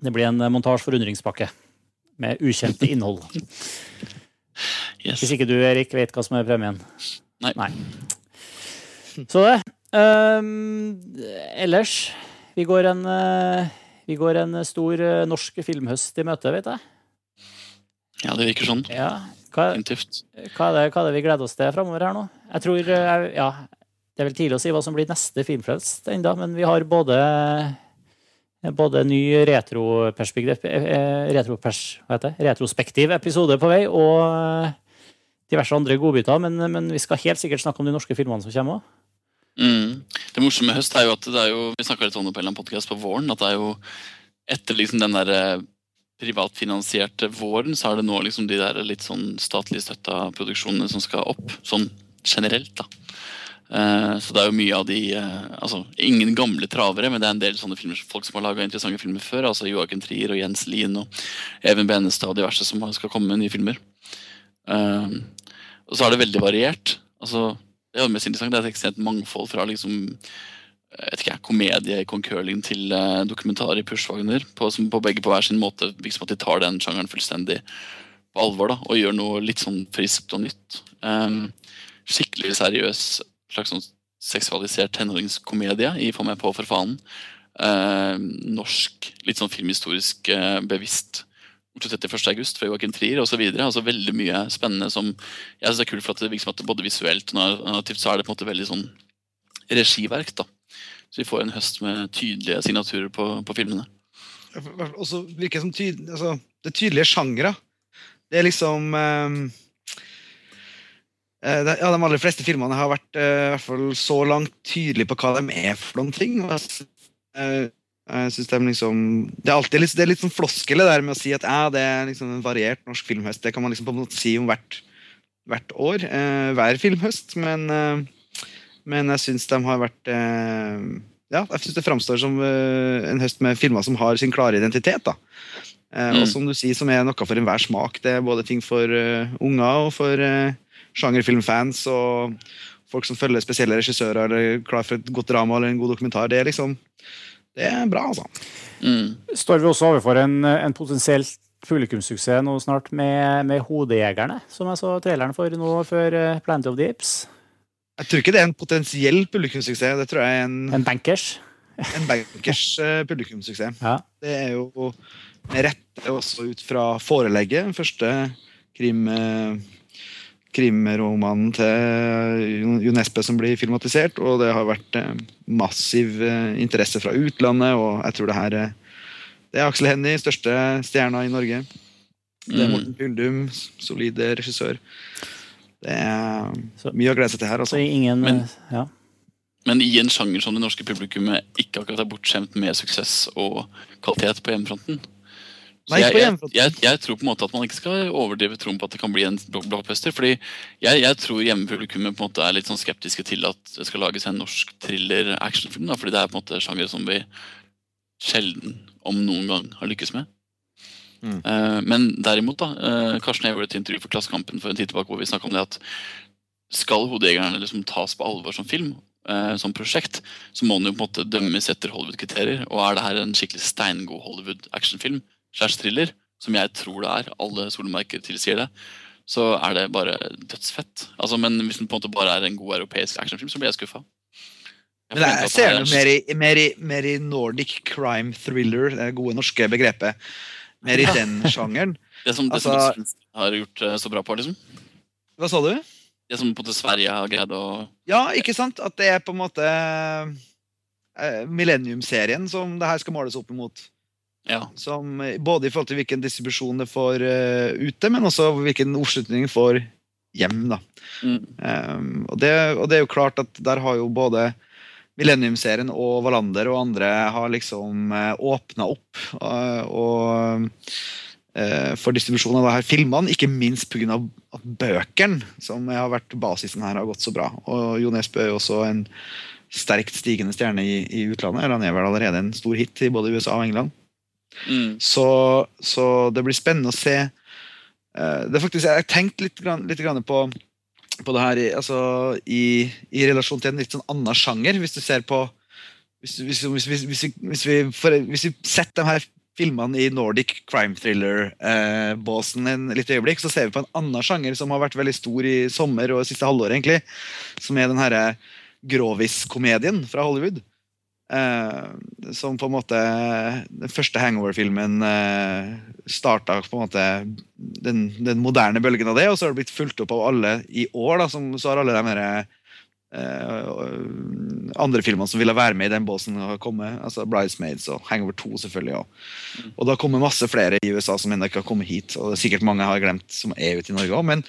Det blir en eh, montasje forundringspakke med ukjente innhold. Yes. Hvis ikke du, Erik, vet hva som er premien. Nei. Så det. Um, ellers vi går, en, eh, vi går en stor eh, norsk filmhøst i møte, vet jeg. Ja, det virker sånn. Ja. Hva, hva, er det, hva er det vi gleder oss til framover her nå? Jeg tror, eh, ja, Det er vel tidlig å si hva som blir neste Filmfrelst ennå, men vi har både både ny retroperspektiv, eh, retropers, heter det? retrospektiv episode på vei, og eh, diverse andre godbiter. Men, men vi skal helt sikkert snakke om de norske filmene som kommer òg. Mm. Det morsomme med høst er jo at det er jo Vi snakka litt om det på en podkast på våren. At det er jo etter liksom den der eh, privatfinansierte våren, så er det nå liksom de der litt sånn statlig støtta produksjonene som skal opp. Sånn generelt, da. Eh, Så det er jo mye av de eh, Altså, ingen gamle travere, men det er en del sånne filmer, folk som har laga interessante filmer før. Altså Joakim Trier og Jens Lien og Even Benestad og diverse som skal komme med nye filmer. Eh, Og så er det veldig variert. Altså, det er jo mest interessant, det er et ekstremt mangfold fra liksom jeg vet ikke, komedie i Concurling til dokumentar i Pushwagner. På, på begge på hver sin måte liksom at de tar den sjangeren fullstendig på alvor da, og gjør noe litt sånn friskt og nytt. Skikkelig seriøs slags sånn seksualisert tenåringskomedie i Få meg på, for faen. Eh, norsk, litt sånn filmhistorisk eh, bevisst. Oslo 31. august fra Joakim Trier osv. Altså veldig mye spennende som jeg synes det er kult for at det virker som at både visuelt og narrativt så er det på en måte veldig sånn regiverk. da. Så vi får en høst med tydelige signaturer på, på filmene. Og så virker det som tydelig, altså, det er tydelige sjangre. Det er liksom eh, det, ja, De aller fleste filmene har vært eh, i hvert fall så langt tydelige på hva de er for noen ting. og jeg eh, jeg synes er liksom, det er alltid litt, det er litt sånn floskel der med å si at ja, det er liksom en variert norsk filmhøst. Det kan man liksom på en måte si om hvert, hvert år, eh, hver filmhøst. Men, eh, men jeg syns de har vært eh, ja, jeg synes det framstår som eh, en høst med filmer som har sin klare identitet. da. Eh, Mm. Og som du sier, som er noe for enhver smak. Det er både ting for eh, unger og for sjangerfilmfans og folk som følger spesielle regissører eller er klar for et godt drama eller en god dokumentar. Det er liksom, det er bra, altså. Mm. Står vi også overfor en, en potensielt publikumssuksess nå snart med, med 'Hodejegerne', som jeg så traileren for nå før eh, Planet of the Apes? Jeg tror ikke det er en potensiell publikumssuksess. Det tror jeg er en, En bankers. en bankers eh, publikumssuksess. Ja. Det er jo med rette også ut fra forelegget. Den første krim, eh, krimromanen til Jo som blir filmatisert. Og det har vært eh, massiv eh, interesse fra utlandet, og jeg tror det her er det er Aksel Hennie, største stjerna i Norge. Det er Mm. Morten Pyldum, solid regissør. Det er mye å glede seg til her. Altså. ingen Men- ja. Men i en sjanger som det norske publikummet ikke akkurat er bortskjemt med suksess og kvalitet på hjemmefronten. Jeg, jeg, jeg, jeg tror på en måte at man ikke skal overdrive troen på at det kan bli en block- blockbuster. fordi jeg, jeg tror hjemmepublikummet på en måte er litt sånn skeptiske til at det skal lages en norsk thriller-actionfilm. fordi det er på en måte sjanger som vi sjelden, om noen gang, har lykkes med. Mm. Uh, men derimot, da, Uh, Karsten og jeg gjorde et intervju for Klassekampen for en tid tilbake hvor vi snakka om det at skal Hodejegerne liksom tas på alvor som film, uh, som prosjekt, så må den jo på en måte dømmes etter Hollywood-kriterier. Og er det her en skikkelig steingod Hollywood-actionfilm, slash thriller, som jeg tror det er, alle solmerker tilsier det, så er det bare dødsfett. Altså, men hvis den på en måte bare er en god europeisk actionfilm, så blir jeg skuffa. Men jeg ser er- mer i, mer, i, mer i Nordic crime thriller, det gode norske begrepet. Mer i den sjangeren. Det som, det som altså- Svensk har gjort eh, så bra på, liksom. Hva sa du? Det som på en måte Sverige har greid å Ja, ikke sant? At det er på en måte eh, Millennium-serien som det her skal måles opp imot. Ja. Som, eh, både i forhold til hvilken distribusjon det får uh, ute, men også hvilken oppslutning det får hjem. da. Mm. Um, og, det, og det er jo klart at der har jo både Millennium-serien og Wallander og andre har liksom uh, åpna opp uh, og uh, for distribusjon av disse filmene, ikke minst pga. at bøkene som har vært basisen her, har gått så bra. Og Jo Nesbø er jo også en sterkt stigende stjerne i, i utlandet. Han er vel allerede en stor hit i både USA og England. Mm. Så, så det blir spennende å se. Eh, det er faktisk, Jeg har tenkt litt, litt på, på det her altså, i, i relasjon til en litt sånn annen sjanger. Hvis du ser på Hvis, hvis, hvis, hvis, vi, vi, vi setter de her filmene i Nordic crime thriller-båsen en litt øyeblikk, så ser vi på en annen sjanger som har vært veldig stor i sommer og siste halvår, egentlig. Som er den herre grovis-komedien fra Hollywood. Eh, som på en måte Den første Hangover-filmen eh, starta på en måte den, den moderne bølgen av det, og så har det blitt fulgt opp av alle i år. Da, som, så har alle de her, eh, andre filmene som ville være med i den båsen, har kommet. Altså Bridesmaids og Hangover 2, selvfølgelig. også. og det har kommet masse flere i USA som ennå ikke har kommet hit. Og sikkert mange har glemt som er ute i Norge òg. Men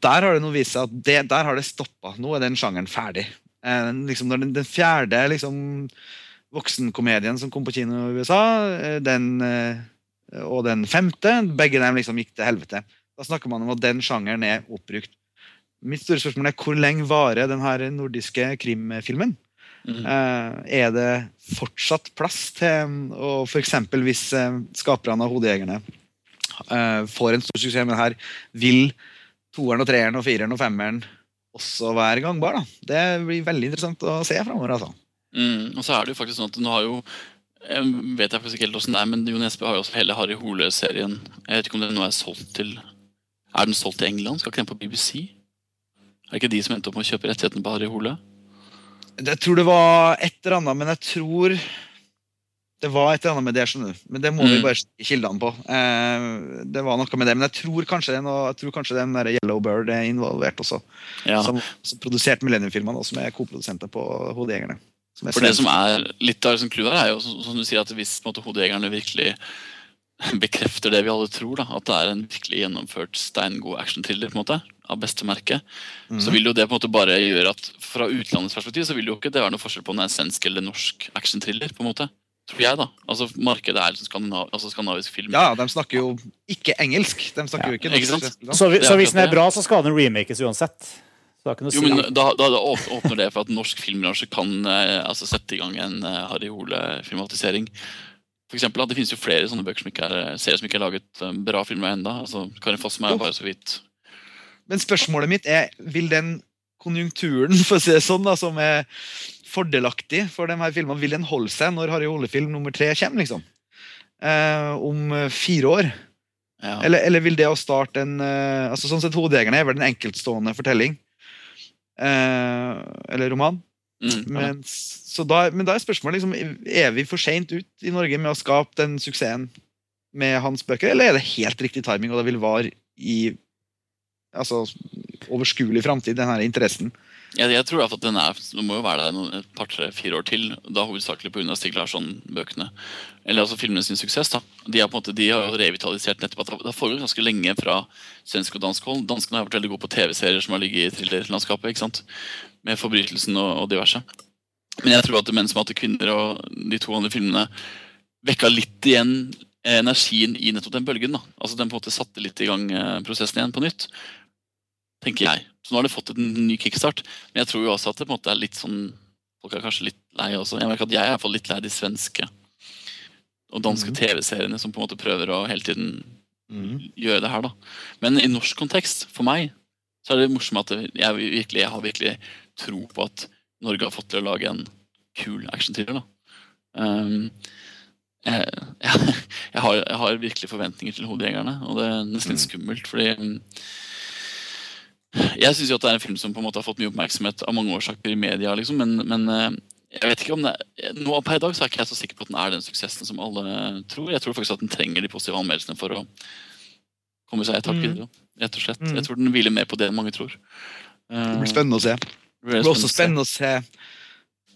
der har det nå vist seg at det, der har det stoppa. Nå er den sjangeren ferdig. Eh, liksom den, den fjerde liksom, voksenkomedien som kom på kino i USA, eh, den, eh, og den femte, begge dem liksom gikk til helvete. Da snakker man om at den sjangeren er oppbrukt. Mitt store spørsmål er hvor lenge varer den her nordiske krimfilmen? Mm. Er det fortsatt plass til Og f.eks. hvis skaperne av Hodejegerne får en stor suksess med det her, vil toeren og treeren og fireren og femmeren også være gangbar? da? Det blir veldig interessant å se framover. Altså. Mm. Og så er det jo faktisk sånn at nå har jo jeg vet jeg faktisk ikke helt hvordan det er, men Jon Espe har jo også hele Harry Hole-serien. Jeg vet ikke om den nå er solgt til Er den solgt til England? Skal ikke den på BBC? Er det ikke de som endte opp med å kjøpe rettighetene på Harry Hole? Jeg tror det var et eller annet, men jeg tror det var et eller annet med det. skjønner du. Men det må vi Mm. bare sjekke kildene på. Eh, det var noe med det, Men jeg tror kanskje, det er noe, jeg tror kanskje den der Yellow Bird er involvert også. Ja. Som, som produserte Millennium-filmene, og som er koprodusenter på Hodejegerne. Som er For det som er litt av liksom clouet her, er jo som du sier, at hvis måte, hodejegerne virkelig bekrefter det vi alle tror, da, at det er en virkelig gjennomført steingod actionthriller på en måte, av beste merke, så Mhm. vil jo det på en måte bare gjøre at fra utlandets perspektiv så vil jo ikke det være noe forskjell på om det er svensk eller norsk actionthriller. på en måte. Tror jeg, da. Altså Markedet er liksom skandinav, altså skandinavisk film. Ja, de snakker jo ikke engelsk. De snakker jo ikke ikke sant? Så, vi, så hvis den er bra, så skal den remakes uansett. Jo, si. men da, da, da åpner det for at norsk filmbransje kan eh, altså sette i gang en eh, Harry Hole-filmatisering. For eksempel, Det finnes jo flere sånne bøker som ikke er, serier som ikke er laget eh, bra filmer ennå. Altså, Karin Fossum er jo bare så vidt Men spørsmålet mitt er, vil den konjunkturen for å si det sånn, da, som er fordelaktig for de her filmene, vil den holde seg når Harry Ole-film nummer tre kommer? liksom? Eh, om eh, fire år? ja. Eller, eller vil det å starte en eh, altså Sånn sett Hodejegerne er vel en enkeltstående fortelling. Eh, eller roman. Mm, ja. Men, så da, men da er spørsmålet liksom, er vi for seint ut i Norge med å skape den suksessen med hans bøker, eller er det helt riktig timing, og det vil vare i altså, overskuelig framtid, den her interessen? Jeg, jeg tror at den er, må jo være der et par-tre-fire år til. Da hovedsakelig pga. Stig Larsson-bøkene. Eller altså filmene sin suksess. da. De, er på en måte, de har revitalisert nettopp at det har foregått ganske lenge fra svensk og dansk hold. Danskene har vært veldig gode på TV-serier som har ligget i thrillerlandskapet. ikke sant? Med Forbrytelsen og, og diverse. Men jeg tror at Menn som hater kvinner og de to andre filmene vekka litt igjen energien i nettopp den bølgen. da. Altså Den på en måte satte litt i gang eh, prosessen igjen på nytt. Tenker jeg. Så nå har det fått en ny kickstart. Men jeg tror jo også at det på en måte er litt sånn Folk er kanskje litt lei også. Jeg merker at jeg er litt lei de svenske og danske mm. TV-seriene som på en måte prøver å hele tiden gjøre det her. da. Men i norsk kontekst, for meg, så er det morsomt at jeg, virkelig, jeg har virkelig tro på at Norge har fått til å lage en kul actionthriller. da. Um, jeg, jeg, jeg, har, jeg har virkelig forventninger til Hodejegerne, og det er nesten litt skummelt, fordi jeg syns at det er en film som på en måte har fått mye oppmerksomhet av mange årsaker i media, liksom, men, men eh, jeg vet ikke om det Nå Per i dag så er ikke jeg så sikker på at den er den suksessen som alle tror. Jeg tror faktisk at den trenger de positive anmeldelsene for å komme seg et hakk Mm. videre. Rett og slett. Mm. Jeg tror den hviler mer på det enn mange tror. Det blir spennende å se. Det blir også spennende å se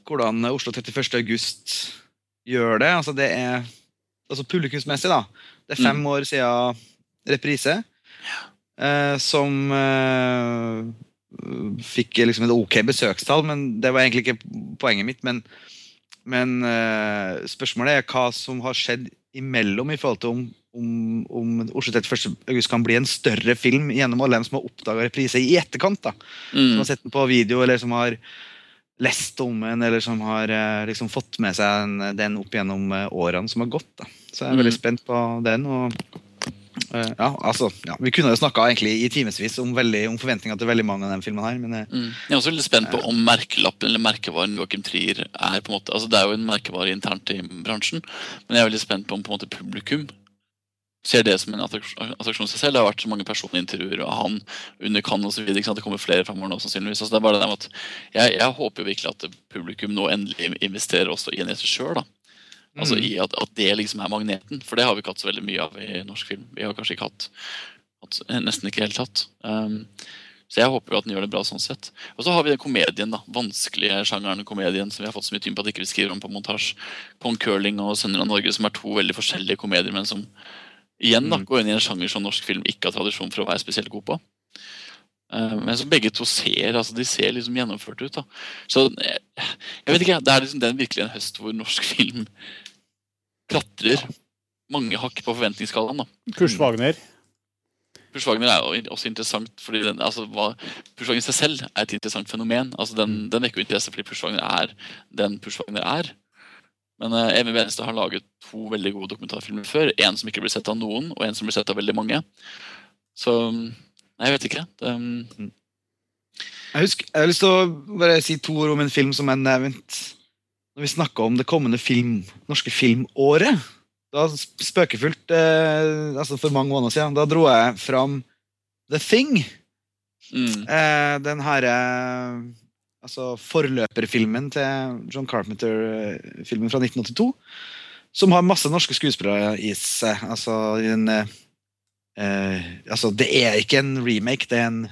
hvordan Oslo 31. august gjør det. Altså det er altså publikumsmessig, da. Det er fem år siden reprise. Eh, som eh, fikk liksom et ok besøkstall, men det var egentlig ikke poenget mitt. Men, men eh, spørsmålet er hva som har skjedd imellom i forhold til om, om, om Oslo 31. august kan bli en større film gjennom alle dem som har oppdaga reprise i etterkant. da som Mm. har sett den på video, eller som har lest om den, eller som har liksom fått med seg den, den opp gjennom årene som har gått. Da. Så jeg er veldig Mm. spent på den. og eh, ja, altså, ja, Vi kunne jo snakka i timevis om, veldig- om forventninger til veldig mange av de filmene her. men eh, Mm. Jeg er også litt spent på om merkelappen eller merkevaren Joachim Trier er på en måte, altså Det er jo en merkevare internt i bransjen, men jeg er veldig spent på om på en måte publikum ser det som en attraksjon seg selv. Det har vært så mange personintervjuer av han under Cannes videre. Det kommer flere fremover nå, sannsynligvis. Altså, det er bare det med at jeg, jeg håper jo virkelig at publikum nå endelig investerer også i en regissør. da. Altså Mm. i at, at det liksom er magneten. For det har vi ikke hatt så veldig mye av i norsk film. Vi har kanskje ikke hatt, hatt nesten ikke i det hele tatt. Um, så jeg håper jo at den gjør det bra sånn sett. Og så har vi den komedien, da. Vanskelige sjangeren komedien som vi har fått så mye tyn på at ikke vi skriver om på montasje. Kong Curling og Sønner av Norge, som er to veldig forskjellige komedier, men som igjen da, Mm. går inn i en sjanger som norsk film ikke har tradisjon for å være spesielt god på. Eh, men som begge to ser altså de ser liksom gjennomført ut. da. Så eh, jeg vet ikke, Det er liksom den virkelig en høst hvor norsk film klatrer mange hakk på forventningsskalaen. da. Kurs Wagner. Kurs Wagner er jo også interessant fordi den, altså, hva, Push Wagner i seg selv er et interessant fenomen. altså Den, den vekker jo interesse fordi Push Wagner er den Push Wagner er. Men uh, Emil Benestad har laget to veldig gode dokumentarfilmer før. En som ikke blir sett av noen, og en som blir sett av veldig mange. Så Nei, jeg vet ikke. Det, um, Jeg, husker, jeg har lyst til å bare si to ord om en film som er nevnt når vi snakka om det kommende film, norske filmåret. Da spøkefullt eh, altså For mange måneder siden da dro jeg fram The Thing. mm, Eh, den herre altså forløperfilmen til John Carpenter-filmen fra 1982. Som har masse norske skuespillere i seg. Altså, i en, eh, eh, altså Det er ikke en remake, det er en,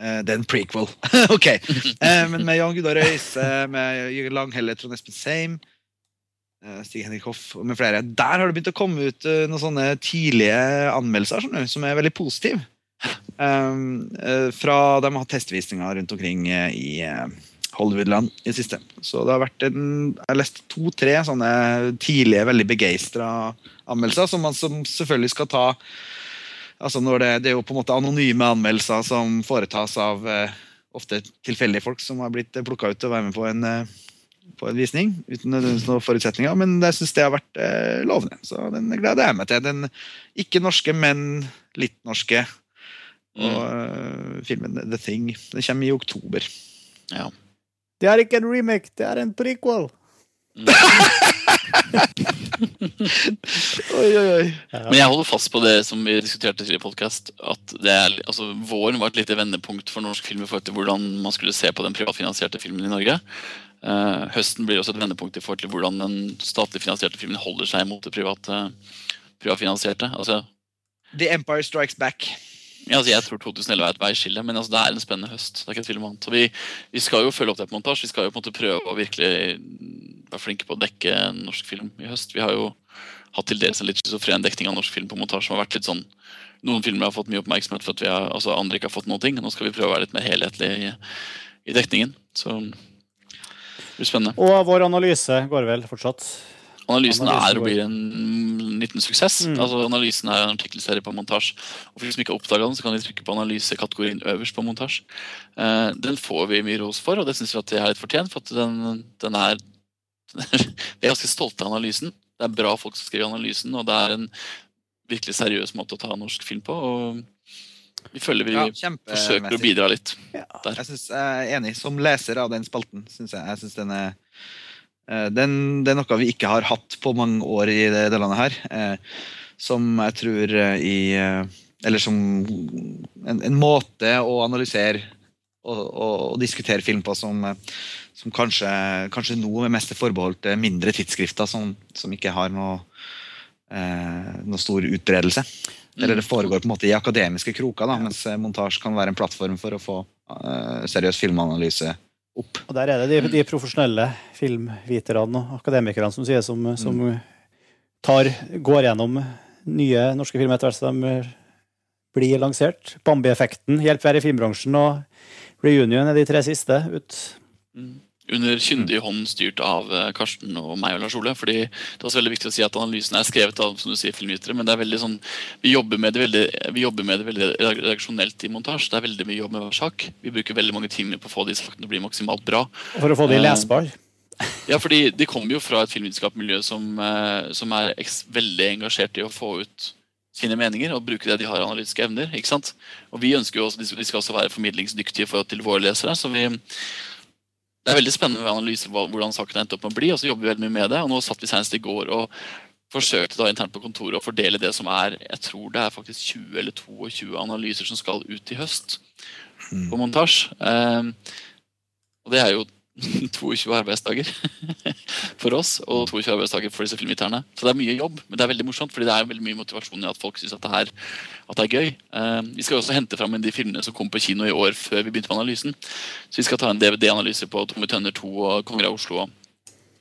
eh, det er en prequel. ok. Eh, men med Jan Gudar Røise, med Jørgen Langhelle, Trond Espen Seim, eh, Stig Henrik Hoff og med flere. Der har det begynt å komme ut eh, noen sånne tidlige anmeldelser sånn, som er veldig positive. Um, eh, fra De har hatt testvisninger rundt omkring eh, i eh, Hollywoodland i det siste. Så det har vært en, Jeg har lest to-tre sånne tidlige, veldig begeistra anmeldelser, som man som selvfølgelig skal ta altså når det, det er jo på en måte anonyme anmeldelser som foretas av eh, ofte tilfeldige folk som har blitt plukka ut til å være med på en, eh, på en visning uten nødvendigvis noen forutsetninger. Men jeg syns det har vært eh, lovende, så den gleder jeg meg til. Den ikke norske, men litt norske. Og mm, eh, filmen The Thing den kommer i oktober. ja. Det er ikke en remake, det er en prequel. Oi, oi, oi. Men jeg holder fast på det som vi diskuterte i podcast, at er, altså, våren var et lite vendepunkt for norsk film i forhold til hvordan man skulle se på den privatfinansierte filmen i Norge. Uh, høsten blir også et vendepunkt i forhold til hvordan den statlig finansierte filmen holder seg mot det private, privatfinansierte. Altså, The Empire Strikes Back. Altså, jeg tror 2011 er et veiskille, men altså, det er en spennende høst. Det er ikke tvil om annet. Vi, vi skal jo følge opp det på montasje. Vi skal jo på en måte prøve å virkelig være flinke på å dekke norsk film i høst. Vi har jo hatt til dels en litt schizofren dekning av norsk film på montasje som har vært litt sånn Noen filmer har fått mye oppmerksomhet for at har, altså andre ikke har fått noen ting. Nå skal vi prøve å være litt mer helhetlige i, i dekningen. Så det blir spennende. Og vår analyse går vel fortsatt. Analysen er og blir en liten suksess. Mm. Altså Analysen er en artikkelserie på montasje. Og for de som ikke har oppdaga den, så kan de trykke på analysekategorien øverst på montasje. Eh, den får vi mye ros for, og det syns vi at det er litt fortjent. For at den, den er Vi er ganske stolte av analysen. Det er bra folk som skriver analysen, og det er en virkelig seriøs måte å ta norsk film på. Og vi føler vi Ja, forsøker å bidra litt. Jeg, synes, jeg er enig. Som leser av den spalten syns jeg, jeg synes den er den, Det er noe vi ikke har hatt på mange år i det, det landet her. eh, som jeg tror eh, i eh, Eller som en, en måte å analysere og, og, og, diskutere film på som, eh, som kanskje, kanskje nå er mest forbeholdt eh, mindre tidsskrifter som, som ikke har noe, eh, noe stor utbredelse. Eller det foregår på en måte i akademiske kroker, da, mens eh, montasje kan være en plattform for å få eh, seriøs filmanalyse opp. Og der er det de, de profesjonelle filmviterne og akademikerne som sier, som, som tar, går gjennom nye norske filmer etter hvert som de blir lansert. Bambi-effekten, Hjelp være i filmbransjen og Reunion er de tre siste ut. Under kyndig hånd styrt av eh, Karsten og meg og Lars Ole. fordi det er også veldig viktig å si at Analysen er skrevet av som du sier, filmvitere, men det er veldig sånn, vi jobber med det veldig, vi jobber med det veldig redaksjonelt i montasje. Det er veldig mye jobb med hver sak. Vi bruker veldig mange timer på å få de sakene til å bli maksimalt bra. For å få de Eh, lesbare. Ja, fordi De kommer jo fra et filmvitenskapsmiljø som, eh, som er veldig engasjert i å få ut sine meninger og bruke det de har analytiske evner. ikke sant? Og Vi ønsker jo også, de skal også være formidlingsdyktige forhold til våre lesere. så vi det er veldig spennende med analyse hvordan saken endte opp med å bli. og så jobber vi veldig mye med det, og Nå satt vi senest i går og forsøkte da internt på kontoret å fordele det som er jeg tror det er faktisk 20 eller 22 analyser som skal ut i høst på montasje. Eh, og det er jo 22 arbeidsdager for oss og 22 arbeidsdager for disse filmgitterne. Så det er mye jobb, men det er veldig morsomt, fordi det er veldig mye motivasjon i at folk syns at, at det er gøy. Eh, vi skal også hente fram de filmene som kom på kino i år før vi begynte med analysen. Så vi skal ta en DVD-analyse på Tomme Tønner 2 og Konger av Oslo. og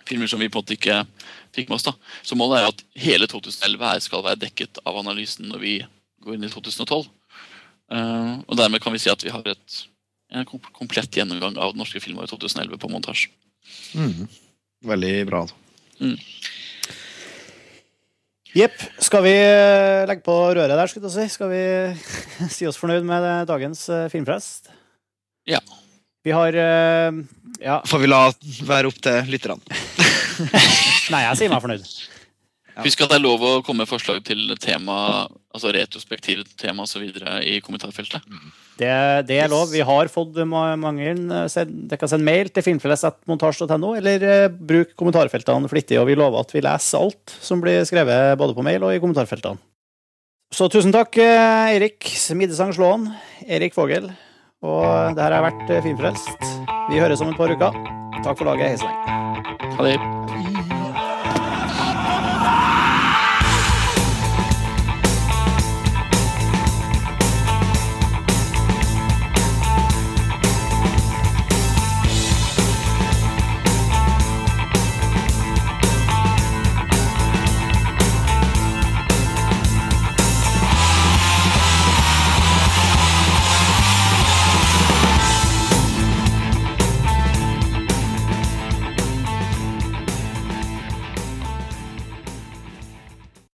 Filmer som vi på en måte ikke fikk med oss. da. Så målet er at hele 2011 her skal være dekket av analysen når vi går inn i 2012. Eh, og dermed kan vi si at vi har et, en komplett gjennomgang av den norske filmåret 2011 på montasje. Mm. Veldig bra. Jepp. Skal vi eh, legge på røret der, skulle jeg si? Skal vi si oss fornøyd med eh, dagens filmfest? Ja. Vi har eh, Ja, Får vi la være opp til lytterne. nei, jeg sier meg fornøyd. Husk at det er lov å komme med forslag til tema, altså retrospektive tema osv. i kommentarfeltet. Det, det er lov. Vi har fått mange. Eh, Dere kan sende mail til filmfelles.montasj.no, eller eh, bruk kommentarfeltene flittig. Og vi lover at vi leser alt som blir skrevet både på mail og i kommentarfeltene. Så tusen takk, eh, Eirik Smidesang Slåen, Erik Vågel. Og det her har vært eh, Filmfrelst. Vi høres om et par uker. Takk for laget. Hei så lenge. Ha det.